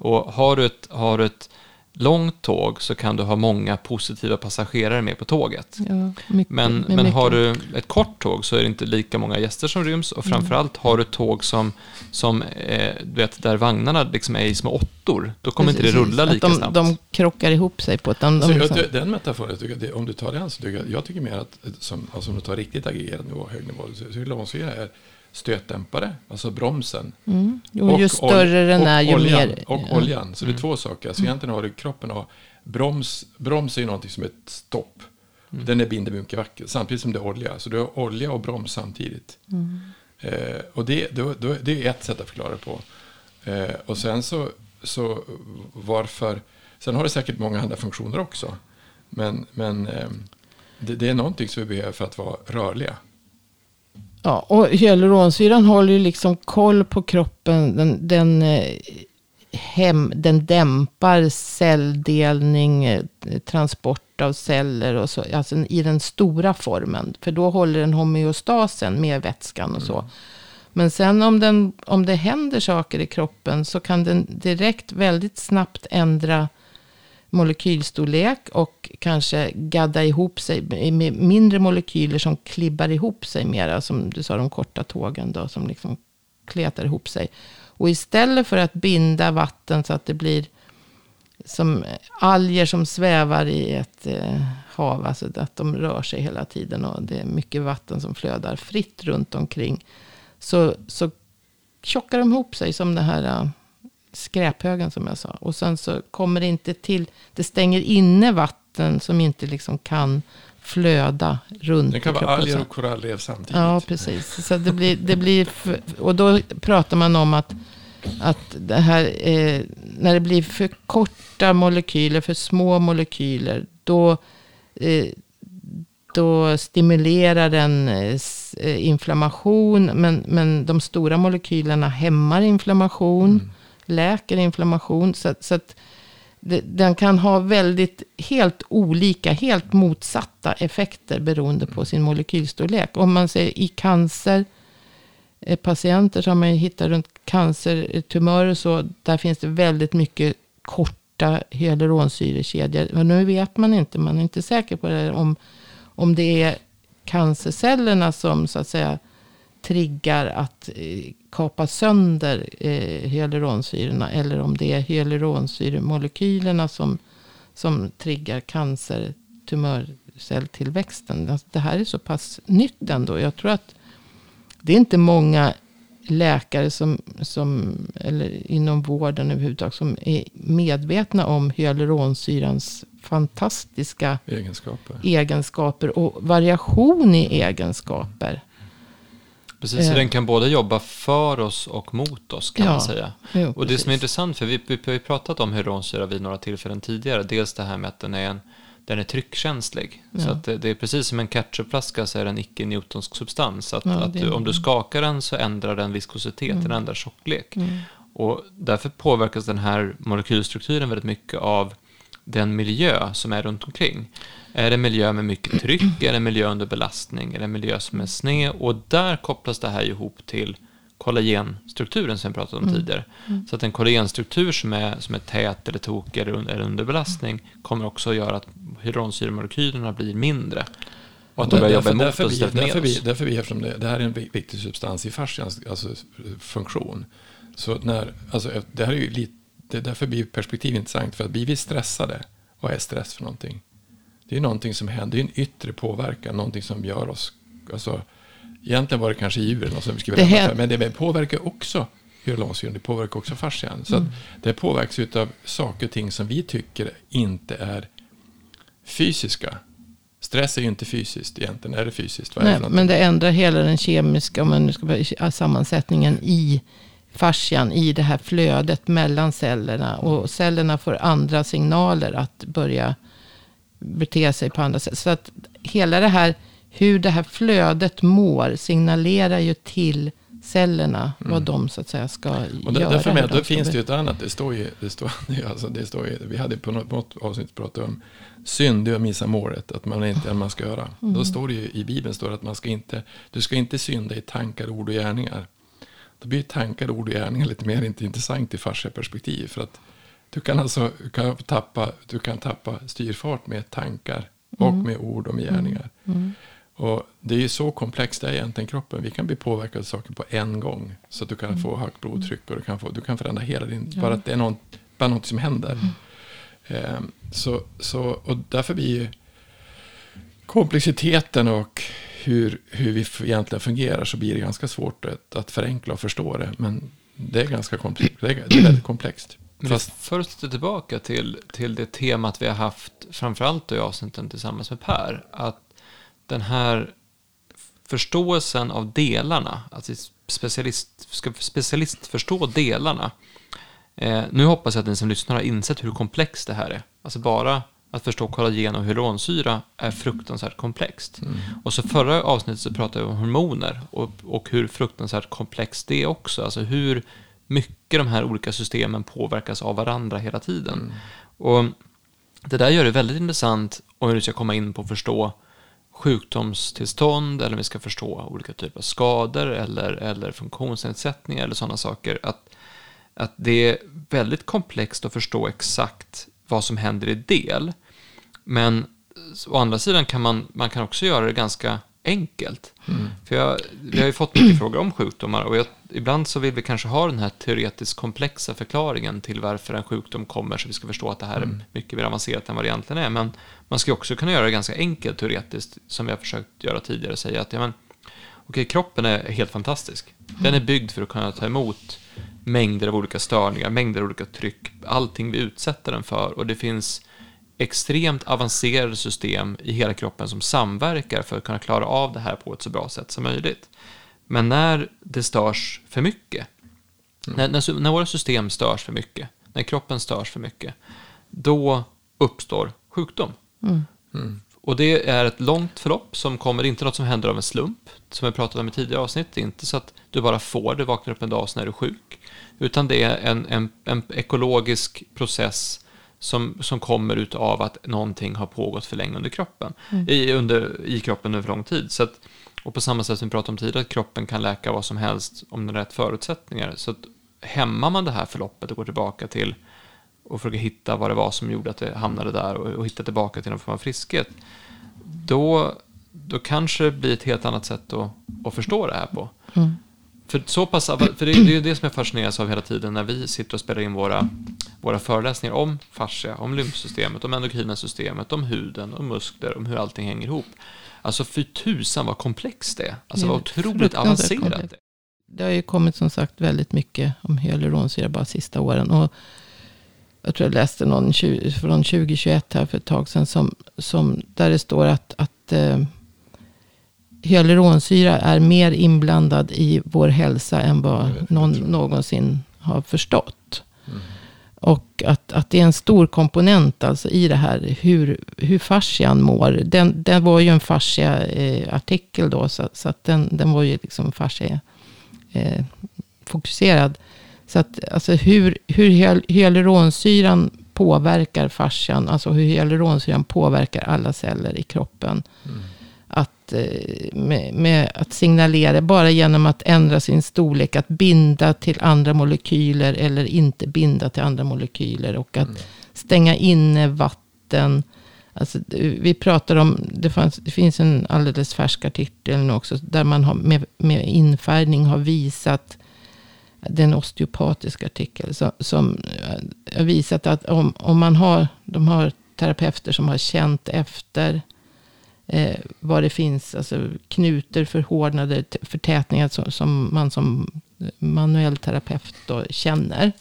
S1: Och har du, ett, har du ett långt tåg så kan du ha många positiva passagerare med på tåget.
S2: Ja, mycket,
S1: Men, men
S2: mycket.
S1: har du ett kort tåg så är det inte lika många gäster som ryms och framförallt har du tåg som, som eh, du vet, där vagnarna liksom är i små åttor, då kommer inte det
S2: Precis,
S1: rulla lika
S2: de,
S1: snabbt.
S2: De krockar ihop sig på ett... De,
S3: jag,
S2: liksom-
S3: det- den metaforen, jag tycker, det, om du tar den så tycker jag, jag tycker mer att som, alltså om du tar riktigt aggregerad nivå, hög nivå, så så hyaluronsyra är stötdämpare, alltså bromsen.
S2: mm, jo, ju
S3: ol-
S2: större den
S3: och
S2: är, ju
S3: oljan,
S2: mer...
S3: Och
S2: ja.
S3: oljan, så det är två saker. Så egentligen har du kroppen har broms, broms är ju någonting som är ett stopp. Den är binder mycket vacker, samtidigt som det är olja. Så du har olja och broms samtidigt. Eh, och det, då, då, det är ett sätt att förklara det på. Eh, och sen så, så varför, sen har det säkert många andra funktioner också. Men, men eh, det, det är någonting som vi behöver för att vara rörliga.
S2: Ja, och hyaluronsyran håller ju liksom koll på kroppen. Den, den, eh, hem, den dämpar celldelning, eh, transport av celler och så. Alltså i den stora formen. För då håller den homeostasen med vätskan och så. Men sen om, den, om det händer saker i kroppen så kan den direkt väldigt snabbt ändra molekylstorlek och kanske gadda ihop sig med mindre molekyler som klibbar ihop sig mera. Som du sa, de korta tågen då, som liksom kletar ihop sig. Och istället för att binda vatten så att det blir som alger som svävar i ett eh, hav. Alltså att de rör sig hela tiden och det är mycket vatten som flödar fritt runt omkring. Så, så tjockar de ihop sig som det här eh, skräphögen som jag sa. Och sen så kommer det inte till, det stänger inne vatten som inte liksom kan flöda runt
S3: Det kan vara alger och korallrev samtidigt.
S2: Ja, precis. Så det blir, det blir och då pratar man om att, att det här, eh, när det blir för korta molekyler, för små molekyler, då, eh, då stimulerar den eh, eh, inflammation. Men, men de stora molekylerna hämmar inflammation, läker inflammation. Så, så att det, den kan ha väldigt helt olika, helt motsatta effekter beroende på sin molekylstorlek. Om man säger i cancer eh, patienter som man hittar runt cancertumörer så där finns det väldigt mycket korta hyaluronsyrekedjor. Och nu vet man inte, man är inte säker på det, om, om det är cancercellerna som så att säga triggar att eh, kapa sönder eh, hyaluronsyrorna. Eller om det är hyaluronsyremolekylerna som, som triggar cancertumörcelltillväxten. Alltså, det här är så pass nytt ändå. Jag tror att det är inte många läkare som, som, eller inom vården överhuvudtaget som är medvetna om hyaluronsyrans fantastiska
S3: Egenskaper.
S2: egenskaper och variation i egenskaper.
S1: Precis, så
S2: Eh.
S1: den kan både jobba för oss och mot oss kan
S2: Ja,
S1: man säga.
S2: Jo,
S1: Och det som är intressant, för vi, vi har ju pratat om hyaluronsyra vid några tillfällen tidigare. Dels det här med att den är, en, den är tryckkänslig. Så
S2: Ja.
S1: att det, det är precis som en ketchupflaska så är den icke-newtonsk substans. Så att,
S2: Ja,
S1: att du, om du skakar den så ändrar den viskositet, den ändrar tjocklek.
S2: Mm.
S1: Och därför påverkas den här molekylstrukturen väldigt mycket av den miljö som är runt omkring. Är det en miljö med mycket tryck? Är det en miljö under belastning? Är det en miljö som är sned? Och där kopplas det här ihop till kollagenstrukturen som jag pratade om tidigare. Så att en kollagenstruktur som är, som är tät eller tokig eller under, eller under belastning kommer också att göra att hyaluronsyremolekylerna blir mindre. Och att de börjar jobba emot
S3: därför,
S1: oss
S3: vi,
S1: istället för med
S3: därför, vi,
S1: oss.
S3: därför vi, eftersom det, det här är en vi- viktig substans i fascians alltså, funktion. Så när, alltså, det här är ju lite, det är därför blir perspektiv intressant. För att blir vi stressade, vad är stress för någonting? Det är någonting som händer, det är en yttre påverkan, någonting som gör oss, alltså, egentligen var det kanske djuren som vi skulle för, men det påverkar också hyaluronsyran, det påverkar också fascian. Så att det påverkas av saker och ting som vi tycker inte är fysiska. Stress är ju inte fysiskt egentligen. Är det fysiskt? Vad det
S2: Nej, men det ändrar hela den kemiska om man nu ska sammansättningen i fascian, i det här flödet mellan cellerna. Och cellerna får andra signaler att börja bete sig på andra sätt. Så att hela det här, hur det här flödet mår, signalerar ju till cellerna vad de så att säga ska
S3: Mm. Och där,
S2: göra.
S3: därför med, då finns det ju ett annat. Det står ju, det står, alltså det står ju, vi hade på något, något avsnitt pratat om synd, du har missat målet, att man inte man ska göra.
S2: Mm.
S3: Då står det ju i Bibeln står det att man ska inte, du ska inte synda i tankar, ord och gärningar. Då blir tankar, ord och gärningar lite mer inte intressant i perspektiv För att du kan alltså du kan tappa, du kan tappa styrfart med tankar och
S2: Mm.
S3: med ord och med gärningar. Och det är ju så komplext det är egentligen kroppen. Vi kan bli påverkade av saker på en gång. Så att du kan få högt blodtryck och du kan, få, du kan förändra hela din... Bara att det är något, bara något som händer. Ehm, så, så, och därför blir ju komplexiteten och hur, hur vi egentligen fungerar så blir det ganska svårt att, att förenkla och förstå det. Men det är ganska komplext. Det är, det är väldigt komplext.
S1: Men
S3: Fast,
S1: först tillbaka till, till det temat vi har haft, framförallt i avsnitten tillsammans med Per, att den här förståelsen av delarna, att vi specialist, ska specialist förstå delarna. Eh, nu hoppas jag att ni som lyssnar har insett hur komplext det här är. Alltså bara att förstå kollagen och hyaluronsyra är fruktansvärt komplext. Och så förra avsnittet så pratade vi om hormoner och, och hur fruktansvärt komplext det är också. Alltså hur mycket de här olika systemen påverkas av varandra hela tiden. Och det där gör det väldigt intressant om vi ska komma in på att förstå sjukdomstillstånd eller om vi ska förstå olika typer av skador eller, eller funktionsnedsättningar eller sådana saker. Att, att det är väldigt komplext att förstå exakt vad som händer i del. Men å andra sidan kan man, man kan också göra det ganska enkelt. För jag, vi har ju fått mycket frågor om sjukdomar och jag, ibland så vill vi kanske ha den här teoretiskt komplexa förklaringen till varför en sjukdom kommer så vi ska förstå att det här är mycket mer avancerat än vad det egentligen är. Men man ska också kunna göra det ganska enkelt teoretiskt som vi har försökt göra tidigare. Säga att ja, men, okej, kroppen är helt fantastisk. Den är byggd för att kunna ta emot mängder av olika störningar, mängder av olika tryck, allting vi utsätter den för och det finns extremt avancerade system i hela kroppen som samverkar för att kunna klara av det här på ett så bra sätt som möjligt. Men när det störs för mycket, när, när, när våra system störs för mycket, när kroppen störs för mycket, då uppstår sjukdom. Och det är ett långt förlopp som kommer, inte något som händer av en slump, som jag pratade om i tidigare avsnitt. Det är inte så att du bara får det, vaknar upp en dag och så är du sjuk. Utan det är en, en, en ekologisk process som, som kommer ut av att någonting har pågått för länge under kroppen,
S2: Mm.
S1: i, under, i kroppen under lång tid. Så att, och på samma sätt som vi pratade om tidigare, att kroppen kan läka vad som helst om den har rätt förutsättningar. Så att hämmar man det här förloppet och går tillbaka till och försöker hitta vad det var som gjorde att det hamnade där och, och hitta tillbaka till någon form av friskhet, då, då kanske det blir ett helt annat sätt att, att förstå det här på.
S2: Mm.
S1: För, så pass, för det, det är det som jag fascineras av hela tiden när vi sitter och spelar in våra, våra föreläsningar om fascia, om lymfsystemet, om endokrina systemet, om huden, om muskler, om hur allting hänger ihop. Alltså fy tusan vad komplext det är. Alltså
S2: är
S1: vad otroligt avancerat det är.
S2: Det har ju kommit som sagt väldigt mycket om hyaluronsyra bara sista åren. Och jag tror jag läste någon tju- från 2021 här för ett tag sedan. Som, som, där det står att, att eh, hyaluronsyra är mer inblandad i vår hälsa än vad någon någonsin har förstått.
S3: Mm.
S2: Och att, att det är en stor komponent alltså i det här hur, hur fascian mår. Den, den var ju en fascia-artikel då. Så, så att den, den var ju liksom fascia eh, fokuserad. Så att alltså hur, hur hyal- hyaluronsyran påverkar fascian. Alltså hur hyaluronsyran påverkar alla celler i kroppen.
S3: Mm.
S2: Att, eh, med, med att signalera bara genom att ändra sin storlek. Att binda till andra molekyler eller inte binda till andra molekyler. Och att
S3: Mm.
S2: stänga inne vatten. Alltså, vi pratar om, det, fanns, det finns en alldeles färsk artikel nu också. Där man har med, med infärgning har visat. Det är en osteopatisk artikel. Som, som eh, har visat att om, om man har, de har terapeuter som har känt efter. Eh, vad det finns, alltså knutor, förhårdnader, förtätningar som, som man som manuell terapeut då känner.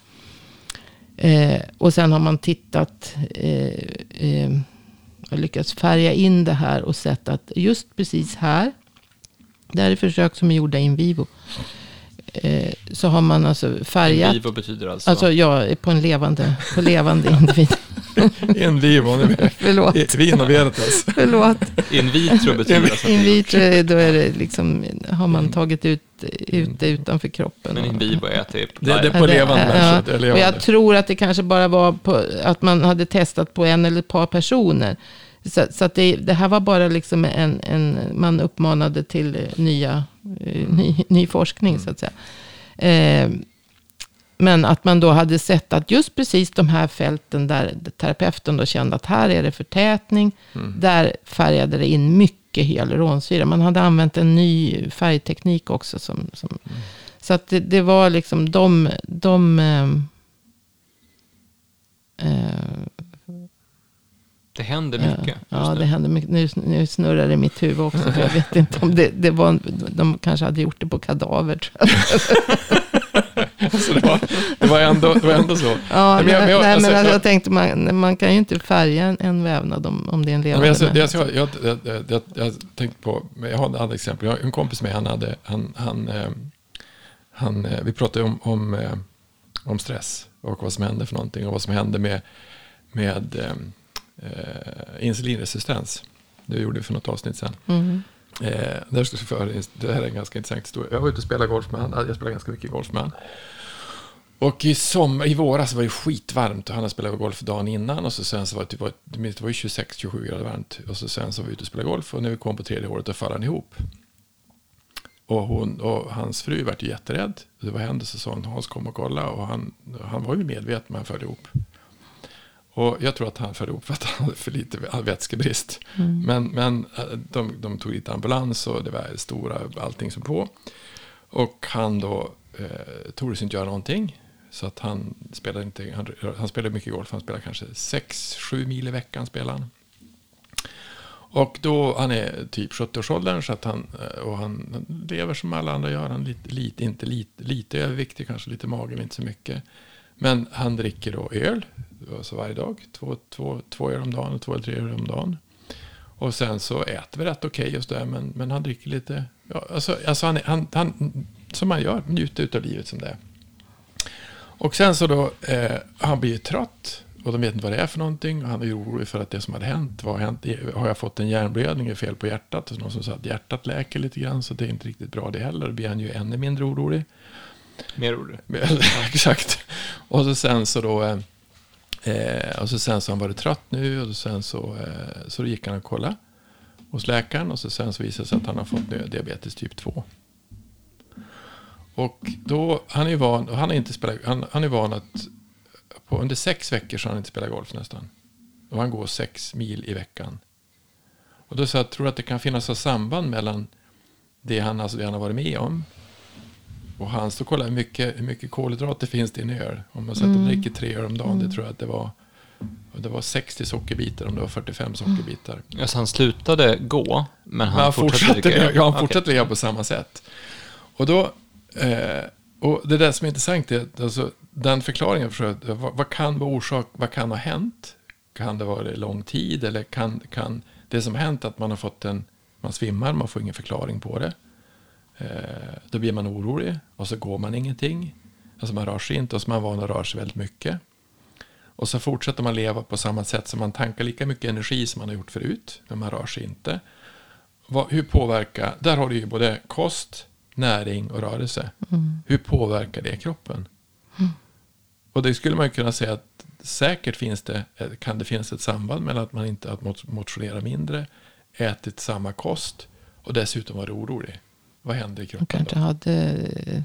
S2: Eh, och sen har man tittat, eh, eh, lyckats färga in det här och sett att just precis här, det här är försök som är gjorda in vivo, eh, så har man alltså färgat,
S1: In vivo betyder alltså,
S2: alltså jag på en levande, på levande individ.
S3: Och nu-
S2: Förlåt,
S3: och veritas.
S2: förlåt.
S1: in vitro betyder alltså att
S2: In vitro, är- då är det liksom, har man tagit ut, ut det utanför kroppen.
S1: men in vivo är typ
S3: Det, det är på
S2: Ja,
S3: levande
S2: ja,
S3: människor. är
S2: Och jag tror att det kanske bara var på, att man hade testat på en eller ett par personer. Så, så att det, det här var bara liksom en, en man uppmanade till eh, nya, eh, ny, ny forskning så att säga. Eh, men att man då hade sett att just precis de här fälten där terapeuten då kände att här är det förtätning.
S3: Mm.
S2: Där färgade det in mycket hyaluronsyra. Man hade använt en ny färgteknik också. Som, som, Så att det, det var liksom de... de ehm, eh,
S1: Det händer mycket.
S2: Ja, det hände mycket. Nu, nu snurrar det i mitt huvud också. Jag vet inte om det, det var... De kanske hade gjort det på kadaver. Tror jag.
S3: Så det, var, det, var ändå, det var ändå så.
S2: Ja,
S3: Nej,
S2: men
S3: jag- men jag-
S2: nej,
S3: alltså,
S2: men alltså,
S3: jag-
S2: tänkte, man, man kan ju inte färga en, en vävnad om, om det är en levande
S3: alltså, det,
S2: människa.
S3: jag, jag, jag, jag, jag, tänkte på, jag har ett annat exempel. Jag en kompis med, han hade, han, han, eh, han, eh, vi pratade om, om, eh, om stress och vad som hände för någonting och vad som hände med, med eh, insulinresistens. Det gjorde vi för något avsnitt sedan.
S2: Mm.
S3: Eh, det här är en ganska intressant historia. Jag var ute och spelade golf med han. Jag spelade ganska mycket golf med han. Och i, som, i våras var det skitvarmt och han hade spelat golf dagen innan. Och så sen så var det, typ, det var ju 26-27 grader varmt. Och så sen så var vi ute och spelade golf och när vi kom på tredje året då föll han ihop. Och, hon, och hans fru vart ju jätterädd. Det var hände så sa hon, Hans kom och kolla. Och han, han var ju medveten men han föll ihop. Och jag tror att han föll ihop för att han hade för lite vätskebrist. Men, men eh, de, de tog dit ambulans och det var stora allting som på. Och han då eh, tordes inte göra någonting. Så att han spelade inte, han, han spelade mycket golf, han spelade kanske 6-7 mil i veckan spelade han. Och då, han är typ 70-årsåldern så att han, eh, och han, lever som alla andra gör. Han är lite, lite, inte lite, lite överviktig, kanske lite mager, men inte så mycket. Men han dricker då öl, alltså varje dag. Två, två, två öl om dagen, två eller tre öl om dagen. Och sen så äter vi rätt okej just då. men, men han dricker lite, ja, alltså, alltså han, han, han, som man gör, njuter av livet som det är. Och sen så då, eh, han blir ju trött och de vet inte vad det är för någonting. Och han är orolig för att det som hade hänt, vad har hänt? Har jag fått en hjärnblödning, är fel på hjärtat? Och någon som sa att hjärtat läker lite grann, så det är inte riktigt bra det heller. Då blir han ju ännu mindre orolig.
S1: Mer ord.
S3: Exakt. Och så sen så då, eh, Eh, och så sen så har han varit trött nu och sen så, eh, så då gick han och kollade hos läkaren och så sen så visade det sig att han har fått diabetes typ 2. Och då, han är ju van, han är inte spelat, han, han är van att på under sex veckor så har han inte spelat golf nästan. Och han går sex mil i veckan. Och då sa jag, tror att det kan finnas ett samband mellan det han, alltså det han har varit med om och han så kollade hur mycket, hur mycket kolhydrater finns det i en öl. Om man säger mm. dricker tre öl om dagen, mm. det tror jag att det var. Det var 60 sockerbitar om det var 45 sockerbitar.
S1: Mm. Alltså han slutade gå, men han,
S3: han
S1: fortsatte,
S3: fortsatte Ja, han fortsatte leva på samma sätt. Och då, eh, och det där som är intressant är att alltså, den förklaringen, för att, vad, vad, kan vara orsak, vad kan ha hänt? Kan det vara lång tid eller kan, kan det som hänt att man har fått en, man svimmar, man får ingen förklaring på det. Eh, då blir man orolig och så går man ingenting. Alltså man rör sig inte och så är man van att röra sig väldigt mycket. Och så fortsätter man leva på samma sätt som man tankar lika mycket energi som man har gjort förut. Men man rör sig inte. Vad, hur påverkar, där har du ju både kost, näring och rörelse. Mm. Hur påverkar det kroppen? Mm. Och det skulle man kunna säga att säkert finns det, kan det finnas ett samband mellan att man inte har motionerat mindre, ätit samma kost och dessutom varit orolig. Vad händer i kroppen?
S2: Man kanske då? hade eh,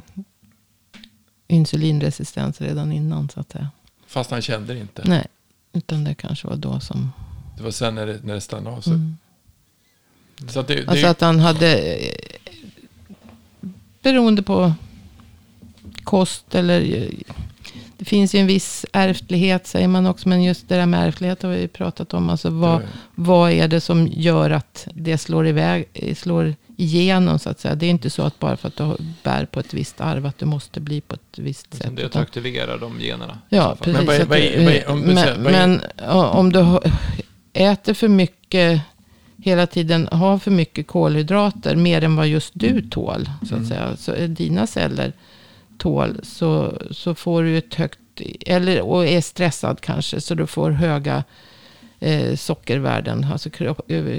S2: insulinresistens redan innan så att säga.
S3: Fast han kände det inte?
S2: Nej, utan det kanske var då som...
S3: Det var sen när det, när det stannade av sig? Mm.
S2: Så att det, det, alltså att han hade... Beroende på kost eller det finns ju en viss ärftlighet säger man också. Men just det där med ärftlighet har vi pratat om. Alltså vad, vad är det som gör att det slår, iväg, slår igenom så att säga. Det är inte så att bara för att du bär på ett visst arv att du måste bli på ett visst sätt.
S1: Det är att aktivera de generna.
S2: Ja, precis. Men, vad, vad, om, du, men, men om du äter för mycket hela tiden har för mycket kolhydrater, mer än vad just du tål, så att mm. säga. Så dina celler tål så, så får du ett högt, eller och är stressad kanske, så du får höga eh, sockervärden. Alltså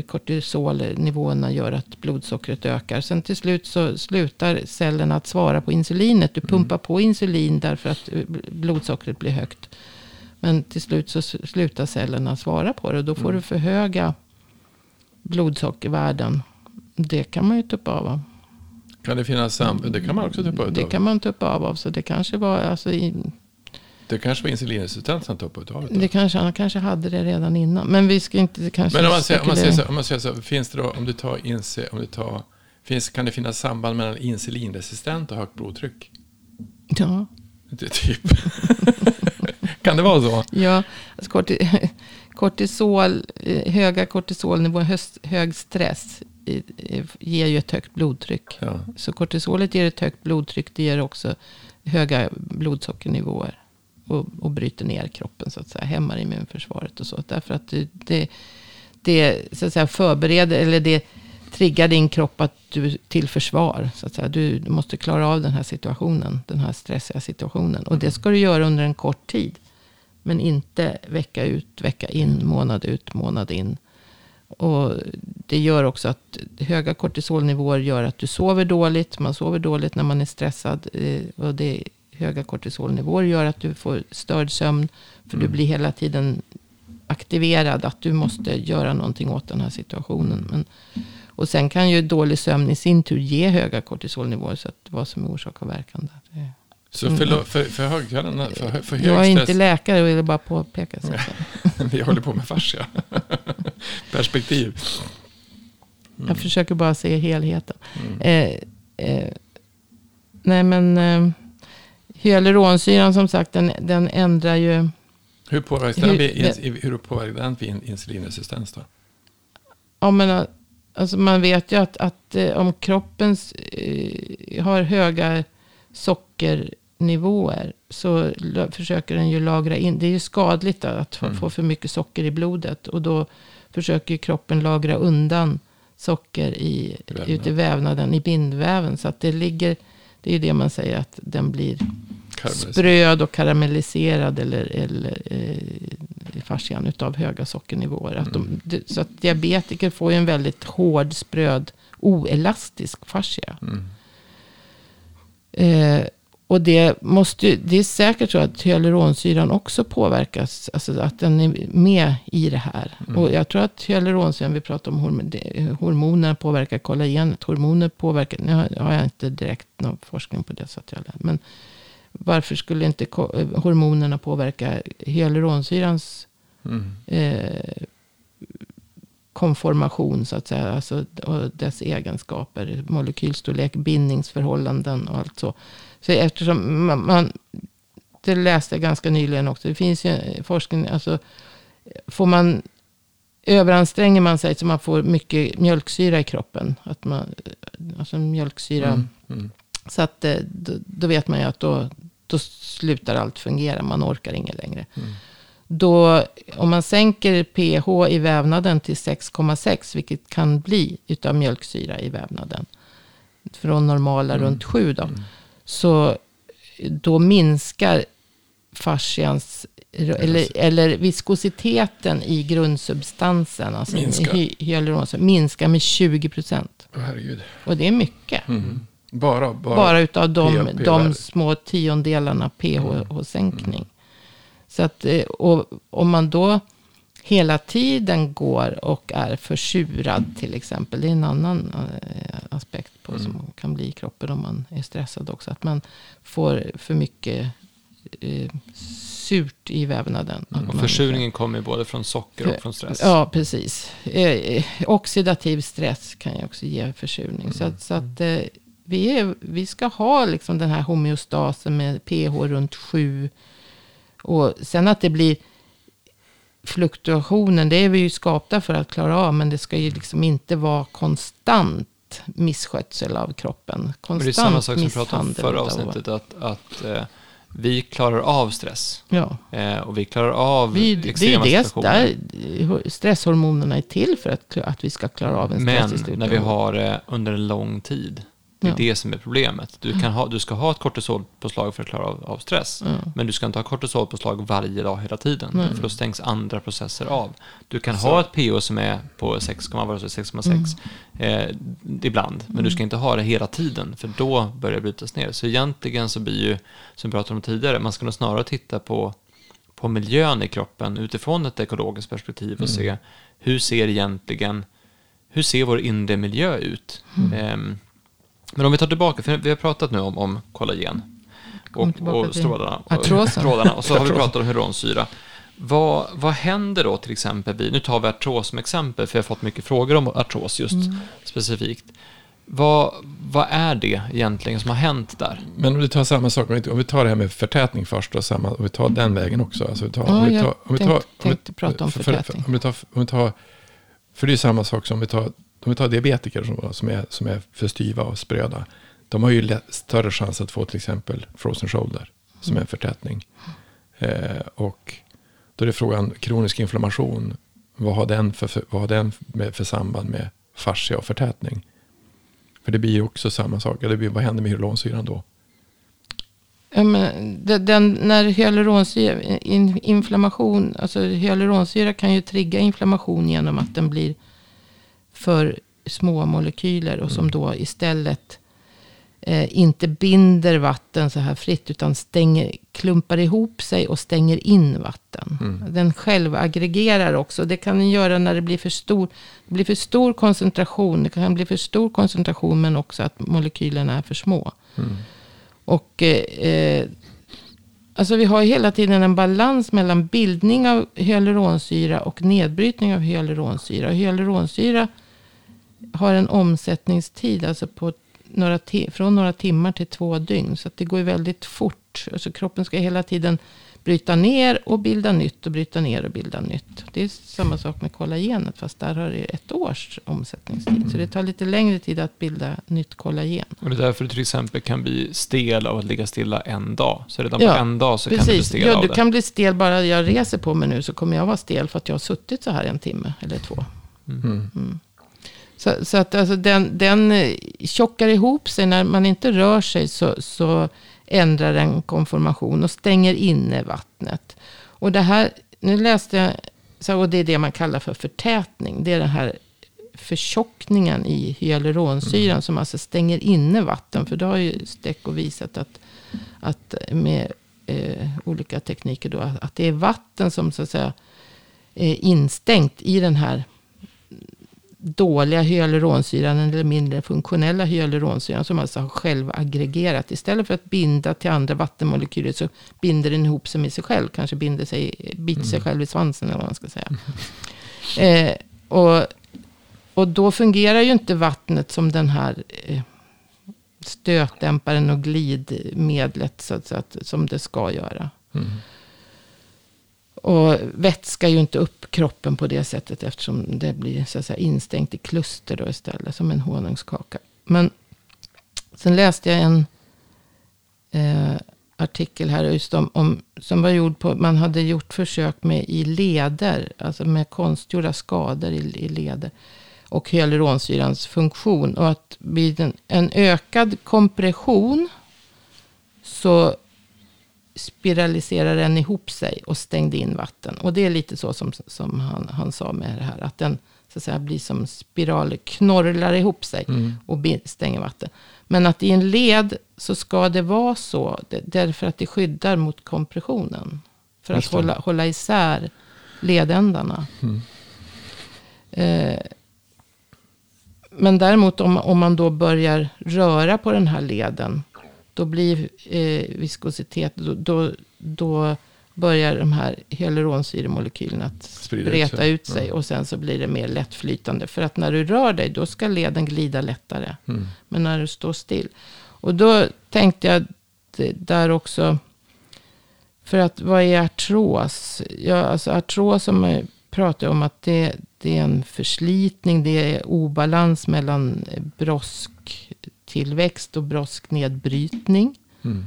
S2: kortisolnivåerna gör att blodsockret ökar. Sen till slut så slutar cellerna att svara på insulinet. Du mm. pumpar mm. på insulin därför att eh, blodsockret blir högt. Men till slut så slutar cellerna svara på det. Och då får mm. du för höga blodsockervärden. Det kan man ju tuppa av.
S3: Kan det finnas samband? Det kan man också tuppa av.
S2: Det kan man tuppa av. Så det kanske var alltså i,
S3: det kanske var insulinresistens han toppade av.
S2: Det kanske, han kanske hade det redan innan. Men vi ska inte kanske
S3: Men om man säger, om man säger, så, om man säger så, finns det då, om du tar, inse, om du tar finns, kan det finnas samband mellan insulinresistent och högt blodtryck?
S2: Ja.
S3: Det, typ. kan det vara så?
S2: Ja, alltså kortisol, eh, höga kortisolnivåer, hög stress ger ju ett högt blodtryck. Ja. Så kortisolet ger ett högt blodtryck, det ger också höga blodsockernivåer och, och bryter ner kroppen så att säga. Hämmar immunförsvaret och så. Därför att det, det, det så att säga förbereder, eller det triggar din kropp att du, till försvar. Så att säga. Du, du måste klara av den här situationen, den här stressiga situationen. Och det ska du göra under en kort tid. Men inte vecka ut, vecka in, månad ut, månad in. Och det gör också att höga kortisolnivåer gör att du sover dåligt. Man sover dåligt när man är stressad. Eh, och det höga kortisolnivåer gör att du får störd sömn. För mm. du blir hela tiden aktiverad att du måste göra någonting åt den här situationen. Men, och sen kan ju dålig sömn i sin tur ge höga kortisolnivåer. Så att vad som är orsak och verkan. Där,
S3: så för, för, för högkallarna, för, för hög
S2: Jag är inte läkare och vill bara påpeka. Så
S3: Vi håller på med fascia. Perspektiv.
S2: Mm. Jag försöker bara se helheten. Mm. Eh, eh, nej men eh, hyaluronsyran som sagt, den, den ändrar ju...
S3: Hur påverkar den, vid, hur påverkar den vid insulinresistens då?
S2: Ja, men alltså man vet ju att, att eh, om kroppen eh, har höga sockernivåer så försöker den ju lagra in. Det är ju skadligt att mm. få för mycket socker i blodet. Och då försöker kroppen lagra undan socker i, ute i vävnaden, i bindväven. Så att det ligger, det är ju det man säger att den blir spröd och karamelliserad eller, eller eh, i fascian utav höga sockernivåer. Att de, mm. så att diabetiker får ju en väldigt hård, spröd, oelastisk fascia. Mm. Eh, och det, måste, det är säkert så att hyaluronsyran också påverkas. Alltså att den är med i det här. Och jag tror att hyaluronsyran, vi pratar om hormon, det- hormonerna påverkar kollagenet. Hormoner påverkar, nu har, jag inte direkt någon forskning på det. Så att jag, men varför skulle inte hormonerna påverka hyaluronsyrans
S3: Mm.
S2: eh, konformation så att säga. Alltså, och dess egenskaper, molekylstorlek, bindningsförhållanden och allt så. Så eftersom man, man det läste jag ganska nyligen också. Det finns ju forskning, alltså får man överanstränger man sig så man får mycket mjölksyra i kroppen. Att man, alltså mjölksyra.
S3: Mm. Mm.
S2: Så att eh, då, då vet man ju att då, då slutar allt fungera. Man orkar inget längre.
S3: Mm.
S2: Då, om man sänker pH i vävnaden till 6,6, vilket kan bli utav mjölksyra i vävnaden. Från normala
S3: Mm.
S2: runt 7 då.
S3: Mm.
S2: Så då minskar fascians, eller, eller viskositeten i grundsubstansen, alltså
S3: Minskar.
S2: hy, hyaluronsyra, minskar med 20 procent.
S3: Herregud.
S2: Och det är mycket.
S3: Mm. Bara, bara.
S2: Bara utav de, de små tiondelarna pH-sänkning.
S3: Mm.
S2: Så att, eh, och om man då hela tiden går och är försurad till exempel. Det är en annan eh, aspekt på
S3: Mm.
S2: som kan bli i kroppen om man är stressad också. Att man får för mycket eh, surt i vävnaden. Att
S1: Och försurningen kommer både från socker och från stress.
S2: Ja, precis. Eh, eh, oxidativ stress kan ju också ge försurning. Så att, så att eh, vi, är, vi ska ha liksom den här homeostasen med pH runt 7. Och sen att det blir fluktuationen, det är vi ju skapta för att klara av. Men det ska ju liksom inte vara konstant misskötsel av kroppen.
S1: Men
S2: Konstant
S1: det är samma sak som vi pratade om förra avsnittet, att, att eh, vi klarar av stress.
S2: Ja.
S1: Eh, och vi klarar av
S2: Vi, det är
S1: extrema
S2: det,
S1: situationer.
S2: där stresshormonerna är till för att, att vi ska klara av en
S1: Men
S2: stressig
S1: när vi har det under en lång tid, det är
S2: Ja.
S1: det som är problemet. Du, kan ha, du ska ha ett kortisolpåslag för att klara av, av stress,
S2: Ja.
S1: men du ska inte ha kortisolpåslag varje dag hela tiden,
S2: Nej.
S1: för då stängs andra processer av. Du kan
S3: Så.
S1: ha ett pH som är på 6, vad var det, 6,6
S2: Mm.
S1: eh, ibland, men du ska inte ha det hela tiden, för då börjar det brytas ner. Så egentligen så blir ju, som vi pratade om tidigare, man ska nog snarare titta på på miljön i kroppen utifrån ett ekologiskt perspektiv och se hur ser egentligen, hur ser vår inre miljö ut? Ehm, men om vi tar tillbaka, för vi har pratat nu om, om kollagen och, och strålarna. Och,
S2: artrosen.
S1: trådarna, och så har vi pratat om hyaluronsyra. Vad, vad händer då till exempel vid, nu tar vi artros som exempel, för jag har fått mycket frågor om artros just specifikt. Vad, vad är det egentligen som har hänt där?
S3: Men om vi tar samma sak, om vi- om vi tar det här med förtätning först och samma, om vi tar den vägen också. Alltså vi tar,
S2: Ja,
S3: om vi
S2: jag
S3: tar, om vi
S2: tänkte-
S3: tar, om vi-
S2: tänkte prata om
S3: för- för-
S2: förtätning.
S3: Om vi tar, om vi tar, för det är samma sak som om vi tar, om vi tar diabetiker som, som, är, som är för styva och spröda. De har ju lätt, större chans att få till exempel frozen shoulder, som är en förtätning. Eh, och då är det frågan, kronisk inflammation, vad har den för, för, vad har den med, för samband med fascia och förtätning? För det blir ju också samma sak. Det blir, vad händer med hyaluronsyran då?
S2: Ja, men den, den, när hyaluronsyra, in, inflammation, alltså hyaluronsyra kan ju trigga inflammation genom att den blir för små molekyler och som då istället eh, inte binder vatten så här fritt utan stänger, klumpar ihop sig och stänger in vatten.
S3: Mm.
S2: Den själv aggregerar också. Det kan den göra när det blir för stor, det blir för stor koncentration. Det kan bli för stor koncentration men också att molekylerna är för små.
S3: Mm.
S2: Och eh, eh, alltså vi har hela tiden en balans mellan bildning av hyaluronsyra och nedbrytning av hyaluronsyra. Hyaluronsyra har en omsättningstid alltså på några från några timmar till två dygn. Så det går ju väldigt fort. Alltså kroppen ska hela tiden bryta ner och bilda nytt och bryta ner och bilda nytt. Det är samma sak med kollagenet fast där har det ett års omsättningstid. Så det tar lite längre tid att bilda nytt kollagen.
S1: Och det är därför du till exempel kan bli stel av att ligga stilla en dag. Så redan
S2: Ja,
S1: på en dag så kan du bli
S2: Precis,
S1: stel
S2: ja,
S1: av
S2: du
S1: det.
S2: kan bli stel bara jag reser på mig nu så kommer jag vara stel för att jag har suttit så här en timme eller två.
S3: Mm.
S2: Så, så att alltså den, den eh, tjockar ihop sig när man inte rör sig så, så ändrar den konformation och stänger inne vattnet. Och det här, nu läste jag, så, och det är det man kallar för förtätning. Det är den här förtjockningen i hyaluronsyran som alltså stänger inne vatten. För då har ju Stecco visat att att med eh, olika tekniker då, att det är vatten som så att säga är instängt i den här dåliga hyaluronsyran eller mindre funktionella hyaluronsyran som alltså har självaggregerat. Istället för att binda till andra vattenmolekyler så binder den ihop sig med sig själv. Kanske binder sig, biter sig själv i svansen eller vad man ska säga. Eh, och, och då fungerar ju inte vattnet som den här eh, stötdämparen och glidmedlet så att, så att, som det ska göra.
S3: Mm.
S2: Och vätskar ju inte upp kroppen på det sättet eftersom det blir så att säga, instängt i kluster då istället, som en honungskaka. Men sen läste jag en eh, artikel här just om, om, som var gjord på, man hade gjort försök med i leder, alltså med konstgjorda skador i, i leder. Och hyaluronsyrans funktion. Och att vid en, en ökad kompression så spiraliserar den ihop sig och stängde in vatten. Och det är lite så som, som han, han sa med det här. Att den så att säga, blir som spiral, knorrar ihop sig
S3: Mm.
S2: och stänger vatten. Men att i en led så ska det vara så. Därför att det skyddar mot kompressionen. För att
S3: det.
S2: hålla, hålla isär ledändarna.
S3: Mm.
S2: Eh, men däremot om, om man då börjar röra på den här leden. Då blir eh, viskositet. Då, då, då börjar de här hyaluronsyremolekylerna att
S3: Sprida ut
S2: spreta
S3: sig.
S2: ut sig.
S3: Ja.
S2: Och sen så blir det mer lättflytande. För att när du rör dig då ska leden glida lättare.
S3: Mm.
S2: Men när du står still. Och då tänkte jag där också. För att vad är artros? Ja, alltså artros som jag pratar om att det, det är en förslitning. Det är obalans mellan brosktillväxt och brosknedbrytning.
S3: Mm.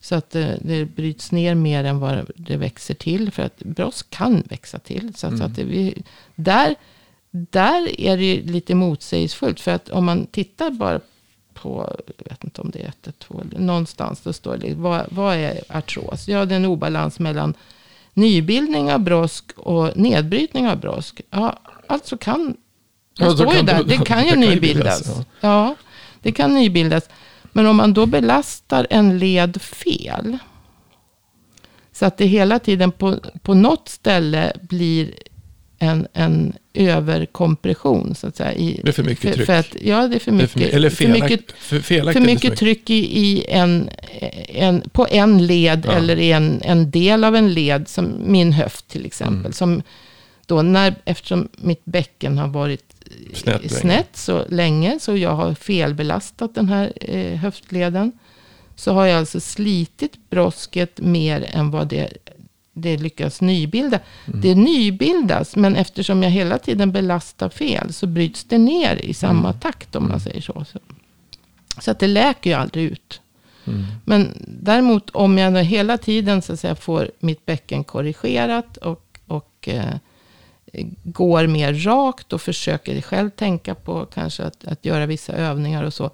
S2: Så att det, det bryts ner mer än vad det växer till. För att brosk kan växa till. Så att, så
S3: Mm.
S2: att det, vi, där, där är det lite motsägelsefullt. För att om man tittar bara på, jag vet inte om det är ett, ett, två, eller någonstans. Då står det, vad, vad är artros? Ja, det är en obalans mellan nybildning av brosk och nedbrytning av brosk. Ja, alltså kan, det
S3: Ja, så
S2: står ju där,
S3: det-
S2: det kan ju
S3: det kan ju
S2: nybildas.
S3: bildas,
S2: Ja, det kan nybildas. Men om man då belastar en led fel. Så att det hela tiden på, på något ställe blir en, en överkompression. Så att säga, i,
S3: Det är för mycket tryck.
S2: För att, ja, det är för
S3: Det är
S2: mycket,
S3: för, eller
S2: för mycket,
S3: felakt, för, felaktigt.
S2: för mycket tryck i, i en, en, på en led
S3: Ja.
S2: eller i en, en del av en led. Som min höft till exempel.
S3: Mm.
S2: Som då när, eftersom mitt bäcken har varit
S3: Snett
S2: snett så länge. Så jag har felbelastat den här eh, höftleden. Så har jag alltså slitit brosket mer än vad det, det lyckas nybilda.
S3: Mm.
S2: Det nybildas, men eftersom jag hela tiden belastar fel så bryts det ner i samma
S3: Mm.
S2: takt om man säger så. så. Så att det läker ju aldrig ut.
S3: Mm.
S2: Men däremot om jag hela tiden så att säga, får mitt bäcken korrigerat och, och eh, går mer rakt och försöker själv tänka på kanske att, att göra vissa övningar och så.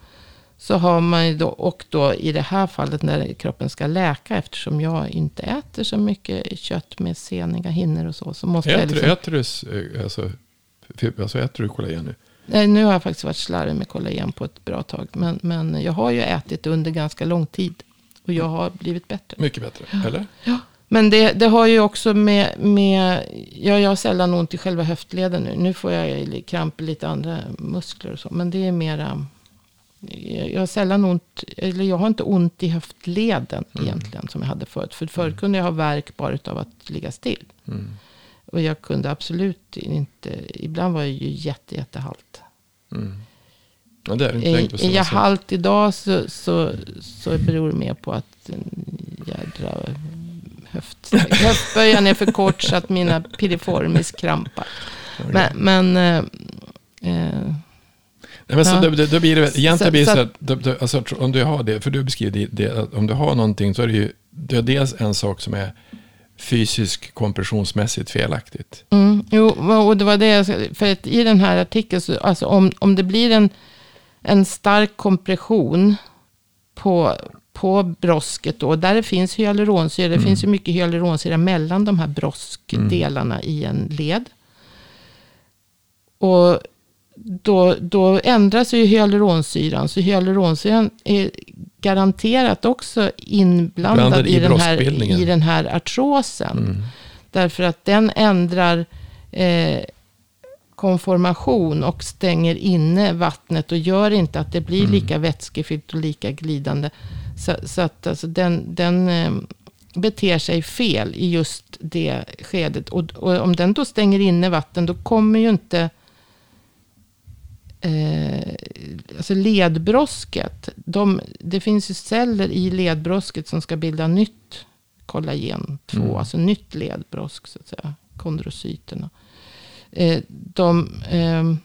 S2: Så har man ju då, och då i det här fallet när kroppen ska läka, eftersom jag inte äter så mycket kött med seniga hinnor och så. Så måste jag
S3: Äter,
S2: liksom,
S3: äter, du, eh, alltså, f- alltså äter du kollagen nu?
S2: Nej, nu har jag faktiskt varit slarvig med kollagen på ett bra tag. Men, men jag har ju ätit under ganska lång tid. Och jag har blivit bättre.
S3: Mycket bättre, eller?
S2: Men det, det har ju också med, med ja, jag har sällan ont i själva höftleden nu. Nu får jag kramp i lite andra muskler och så. Men det är mera, jag har sällan ont, eller jag har inte ont i höftleden egentligen som jag hade förut. För förut kunde jag ha värk bara av att ligga still.
S3: Mm.
S2: Och jag kunde absolut inte, ibland var jag ju jätte, jättehalt.
S3: Mm. Ja, det är inte
S2: Är, är jag halt idag så, så, så beror det mer på att en jädra höft, höftböjaren är för kort så att mina piriformis krampar. Men, men eh, eh,
S3: Nej, men så
S2: Ja.
S3: då, då, då blir det egentligen
S2: Så-
S3: blir det
S2: så
S3: så
S2: att-
S3: då, då, alltså, om du har det, för du beskriver det, om du har någonting så är det ju, det är dels en sak som är fysisk kompressionsmässigt felaktigt.
S2: mm, jo, och det var det jag för att i den här artikeln, så, alltså om, om det blir en, en stark kompression på, på brosket då, där det finns hyaluronsyra, det finns ju mycket hyaluronsyra mellan de här broskdelarna i en led. Och då, då ändras ju hyaluronsyran. Så hyaluronsyran är garanterat också inblandad
S3: Blandad i
S2: i, den här, i den här artrosen.
S3: Mm.
S2: Därför att den ändrar eh, konformation och stänger inne vattnet och gör inte att det blir
S3: Mm.
S2: lika vätskefyllt och lika glidande. Så, så att alltså, den, den eh, beter sig fel i just det skedet. Och, och om den då stänger inne vatten, då kommer ju inte eh, alltså ledbrosket. De, det finns ju celler i ledbrosket som ska bilda nytt kollagen 2,
S3: Mm.
S2: alltså nytt ledbrosk så att säga, kondrocyterna. Eh, de, ehm,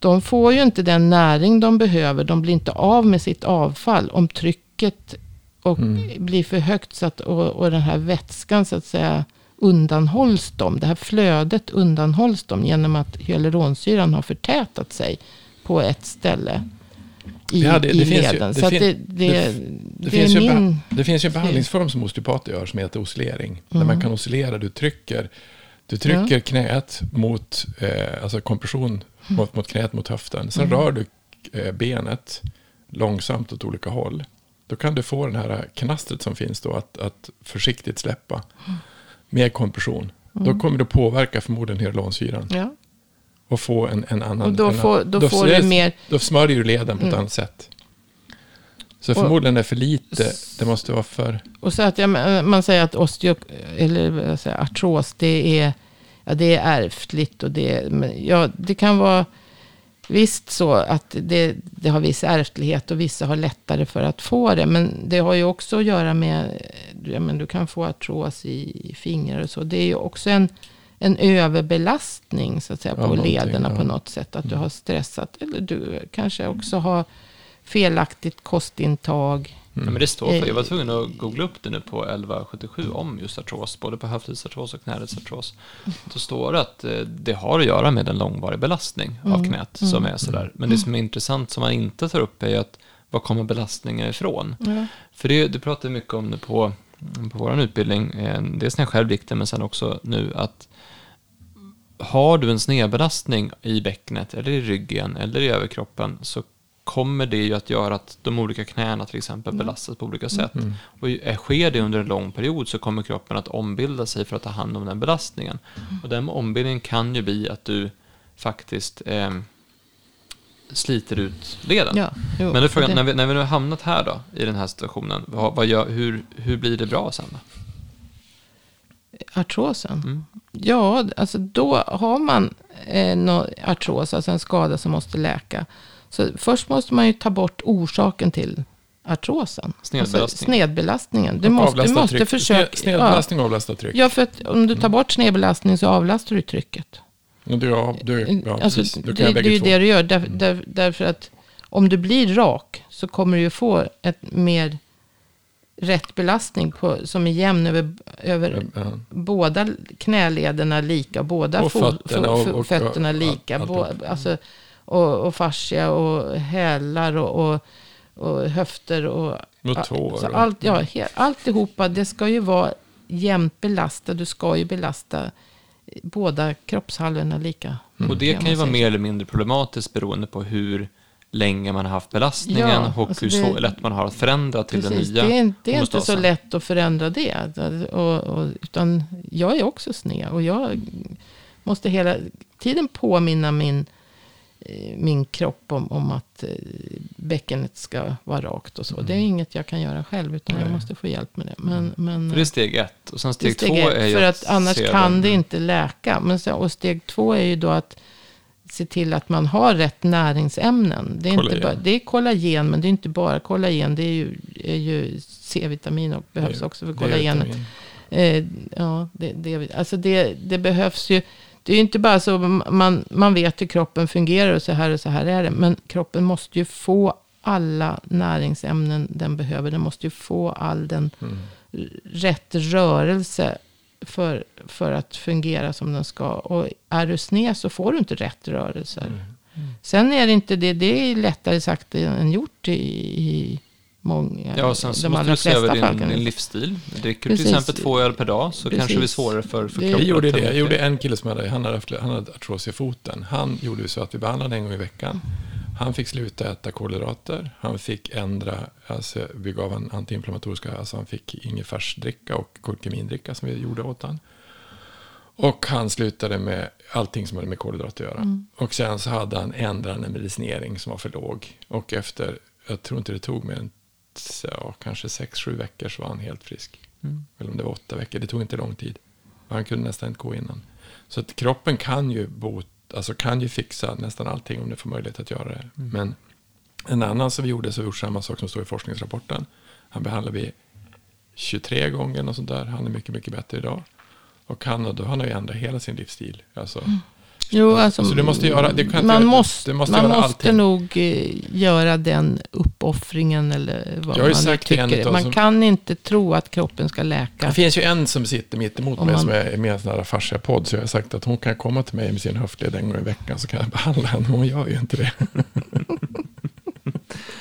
S2: de får ju inte den näring de behöver. De blir inte av med sitt avfall om trycket och
S3: Mm.
S2: blir för högt så att, och, och den här vätskan så att säga undanhålls dem. Det här flödet undanhålls dem genom att hyaluronsyran har förtätat sig på ett ställe i,
S3: Ja, det- det
S2: i
S3: finns ju-
S2: leden.
S3: det fin- finns ju en
S2: min...
S3: det finns ju en behandlingsform som osteopater gör som heter oscillering. Där
S2: Mm.
S3: man kan oscillera, du trycker, du trycker knät mot, eh, alltså kompression mot, mot knät mot höften. Sen
S2: Mm.
S3: rör du eh, benet långsamt åt olika håll. Då kan du få den här knastret som finns då att, att försiktigt släppa. Med kompression. Då kommer det påverka förmodligen hyaluronsyran.
S2: Ja.
S3: Och få en, en annan...
S2: Och då får, då får
S3: det-
S2: du mer...
S3: Då smörjer du leden på ett
S2: Mm.
S3: annat sätt. Så förmodligen är det för lite. Det måste vara för...
S2: Och så att jag, man säger att osteo, eller säger, artros, det är, ja, det är ärftligt. Och det, men, ja, det kan vara visst så att det, det har viss ärftlighet och vissa har lättare för att få det. Men det har ju också att göra med, ja, men du kan få artros i, i fingrar och så. Det är ju också en, en överbelastning så att säga,
S3: Ja,
S2: på lederna
S3: ja.
S2: på något sätt. Att du har stressat. Eller du kanske också har felaktigt kostintag.
S1: Ja, men det står för,
S2: Eh,
S1: jag var tvungen att googla upp det nu på 1177 om just artros, både på höftledsartros och knäledsartros. Då står det att eh, det har att göra med en långvarig belastning av
S2: Mm,
S1: knät som är sådär. Men det som är intressant som man inte tar upp är att var kommer belastningen ifrån?
S2: Ja.
S1: För det, du pratar mycket om det på, på vår utbildning, eh, dels när jag själv gick det, men sen också nu att har du en snedbelastning i bäcknet eller i ryggen eller i överkroppen så kommer det ju att göra att de olika knäna till exempel belastas på olika sätt. Och ju- eh, sker det under en lång period så kommer kroppen att ombilda sig för att ta hand om den belastningen. Och den ombildningen kan ju bli att du faktiskt eh, sliter ut leden.
S2: Ja, jo,
S1: Men då frågan,
S2: det-
S1: när vi, när vi nu har hamnat här då, i den här situationen, vad, vad gör, hur, hur blir det bra sen då?
S2: Artrosen?
S1: Mm.
S2: Ja, alltså då har man eh, artros, alltså en skada som måste läka. Så först måste man ju ta bort orsaken till artrosen.
S1: Snedbelastningen.
S2: Alltså snedbelastningen. Du måste, du måste
S3: tryck.
S2: försöka...
S3: Sned- Snedbelastning och avlasta tryck.
S2: Ja, för att om du tar bort snedbelastning så avlastar du trycket.
S3: Du, ja, du, ja,
S2: alltså,
S3: precis. Du
S2: det,
S3: kan
S2: det
S3: göra
S2: är ju det du gör. Där, där, därför att om du blir rak så kommer du ju få ett mer rätt belastning på, som är jämn över, över
S3: Ja.
S2: båda knälederna lika, båda
S3: Och fötterna och- och-
S2: fötterna lika.
S3: allt-
S2: Bo,
S3: alltihop.
S2: alltså, och, och fascia och hälar och, och, och höfter och
S3: Och tår.
S2: så allt, ja, he, alltihopa, det ska ju vara jämnt belastat. Du ska ju belasta båda kroppshalvorna lika.
S1: Och det kan ju vara mer eller mindre problematiskt beroende på hur länge man har haft belastningen
S2: Ja,
S1: och
S2: alltså
S1: hur
S2: det-
S1: så lätt man har att förändra till
S2: Precis,
S1: den nya
S2: det är, inte- det är inte så lätt att förändra det. Och, och, utan jag är också sned. Och jag måste hela tiden påminna min, eh, min kropp om, om att eh, bäckenet ska vara rakt och så. Det är inget jag kan göra själv. Utan jag
S3: Nej.
S2: måste få hjälp med det. Men, men,
S1: För det är steg ett. Och sen
S2: är
S1: steg, två
S2: ett,
S1: är ju
S2: För att annars
S1: se
S2: kan
S1: den-
S2: det inte läka. Men och steg två är ju då att se till att man har rätt näringsämnen. Det är, inte
S3: Kollagen.
S2: bara, det är kollagen, men det är inte bara kollagen. Det är ju, är ju C-vitamin och behövs
S3: Det-
S2: också för kollagenet. Eh, ja, det, det, alltså det, det behövs ju. Det är ju inte bara så, man, man vet hur kroppen fungerar och så här och så här är det. Men kroppen måste ju få alla näringsämnen den behöver. Den måste ju få all den
S3: Mm.
S2: rätt rörelse för, för att fungera som den ska. Och är du sned så får du inte rätt rörelser.
S3: Mm.
S2: Sen är det inte det, det är lättare sagt än gjort i, i, många,
S1: Ja, och sen så
S2: de
S1: måste du se över din, din
S2: det-
S1: livsstil. Dricker du till
S2: Precis.
S1: exempel två öl per dag så kanske det blir
S2: Precis.
S1: svårare för, för
S2: Det-
S1: kroppen.
S3: Vi gjorde det. Jag gjorde en kille som hade, han hade, han hade artros i foten. Han gjorde så att vi behandlade en gång i veckan. Han fick sluta äta kolhydrater. Han fick ändra, alltså vi gav han antiinflammatoriska, alltså han fick ingefärsdricka och kurkumindricka som vi gjorde åt han. Och han slutade med allting som hade med kolhydrater att göra. Och sen så hade han ändrat en medicinering som var för låg. Och efter, jag tror inte det tog mer än ja, kanske sex, sju veckor så var han helt frisk.
S1: Mm.
S3: Eller om det var åtta veckor, det tog inte lång tid. Han kunde nästan inte gå innan. Så att kroppen kan ju, bot, alltså kan ju fixa nästan allting om det får möjlighet att göra det. Men en annan som vi gjorde, så gjort samma sak som står i forskningsrapporten. Han behandlade vi 23 gånger och sånt där. Han är mycket, mycket bättre idag. Och han, då, han har ju ändrat hela sin livsstil. Alltså,
S2: Jo, alltså,
S3: Så du måste göra- du kan
S2: man
S3: göra-
S2: måste,
S3: du måste
S2: man
S3: göra
S2: måste nog eh, göra den uppoffringen eller vad
S3: Jag
S2: man tycker. Man
S3: som-
S2: kan inte tro att kroppen ska läka.
S3: Det finns ju en som sitter mitt emot
S2: Om
S3: mig
S2: man-
S3: som är med i en sån här fascia-podd. Så jag har sagt att hon kan komma till mig med sin höftled en gång i veckan så kan jag behandla henne. Men hon gör ju inte det.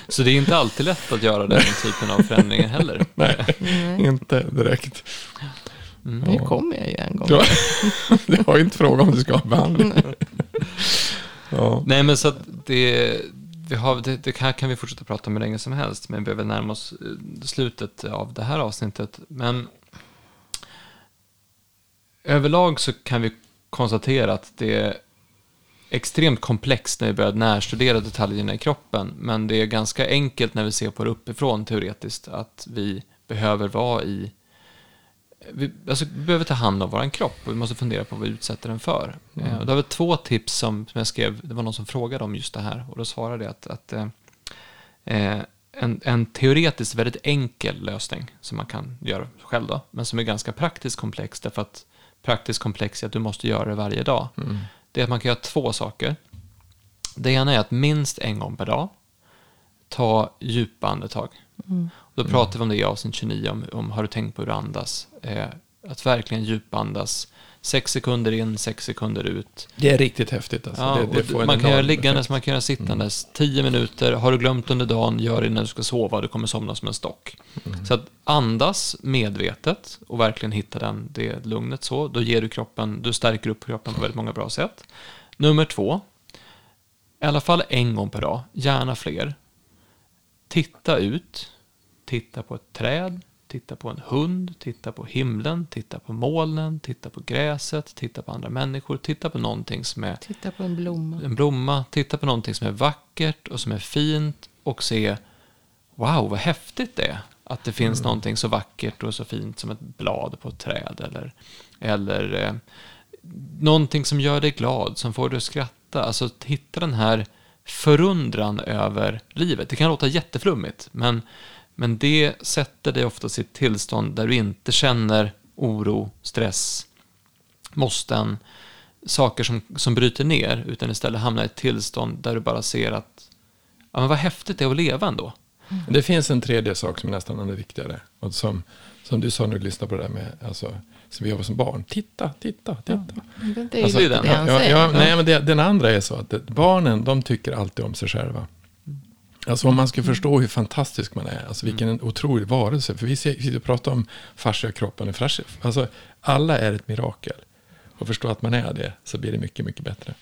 S1: Så det är inte alltid lätt att göra den typen av förändringar heller.
S3: Nej,
S2: Nej.
S3: inte direkt.
S1: Mm.
S2: Nu kommer jag ju en gång.
S3: Du har ju inte frågat om du ska ha behandling. Ja.
S1: Nej, men så att det, vi har, det, det här kan vi fortsätta prata om hur länge som helst, men vi behöver närma oss eh, slutet av det här avsnittet. Men överlag så kan vi konstatera att det är extremt komplext när vi börjar närstudera detaljerna i kroppen, men det är ganska enkelt när vi ser på det uppifrån teoretiskt, att vi behöver vara i vi, alltså, vi behöver ta hand om vår kropp och vi måste fundera på vad vi utsätter den för. Eh, och det var två tips som, som jag skrev, det var någon som frågade om just det här och då svarade jag att, att eh, eh, en, en teoretiskt väldigt enkel lösning som man kan göra själv då, men som är ganska praktiskt komplex därför att praktiskt komplex är att du måste göra det varje dag. Det är att man kan göra två saker. Det ena är att minst en gång per dag ta djupa andetag. Då pratar vi om det i avsnitt 29, om, om har du tänkt på hur du andas? Eh, att verkligen djupandas. Sex sekunder in, sex sekunder ut.
S3: Det är riktigt häftigt. Alltså.
S1: Ja,
S3: det, det
S1: man kan göra liggandes, man kan göra sittandes. Tio minuter, har du glömt under dagen, gör det när du ska sova, du kommer somna som en stock. Så att andas medvetet och verkligen hitta den, det lugnet så, då ger du kroppen, du stärker upp kroppen på väldigt många bra sätt. Nummer två, i alla fall en gång per dag, gärna fler. Titta ut, titta på ett träd, titta på en hund, titta på himlen, titta på molnen, titta på gräset, titta på andra människor, titta på någonting som är
S2: Titta på en blomma.
S1: en blomma, titta på någonting som är vackert och som är fint och se wow, vad häftigt det är. Att det finns någonting så vackert och så fint som ett blad på ett träd eller, eller eh, någonting som gör dig glad, som får dig att skratta. Alltså hitta den här förundran över livet. Det kan låta jätteflummigt, men, men det sätter dig ofta i ett tillstånd där du inte känner oro, stress, måsten, saker som, som bryter ner, utan istället hamnar i ett tillstånd där du bara ser att ja, men vad häftigt det är att leva ändå.
S3: Det finns en tredje sak som är nästan ännu viktigare. Och som, som du sa när du lyssnade på det där med, alltså, som vi jobbar som barn. Titta, titta, titta.
S2: Det är ju
S1: Alltså, den-
S2: det han
S3: Ja,
S2: säger.
S3: ja, nej, men det, den andra är så att barnen, de tycker alltid om sig själva. Alltså om man ska förstå hur fantastisk man är, alltså vilken en otrolig varelse. För vi sitter och pratar om fasciakroppen. Alltså alla är ett mirakel. Och förstå att man är det, så blir det mycket, mycket bättre.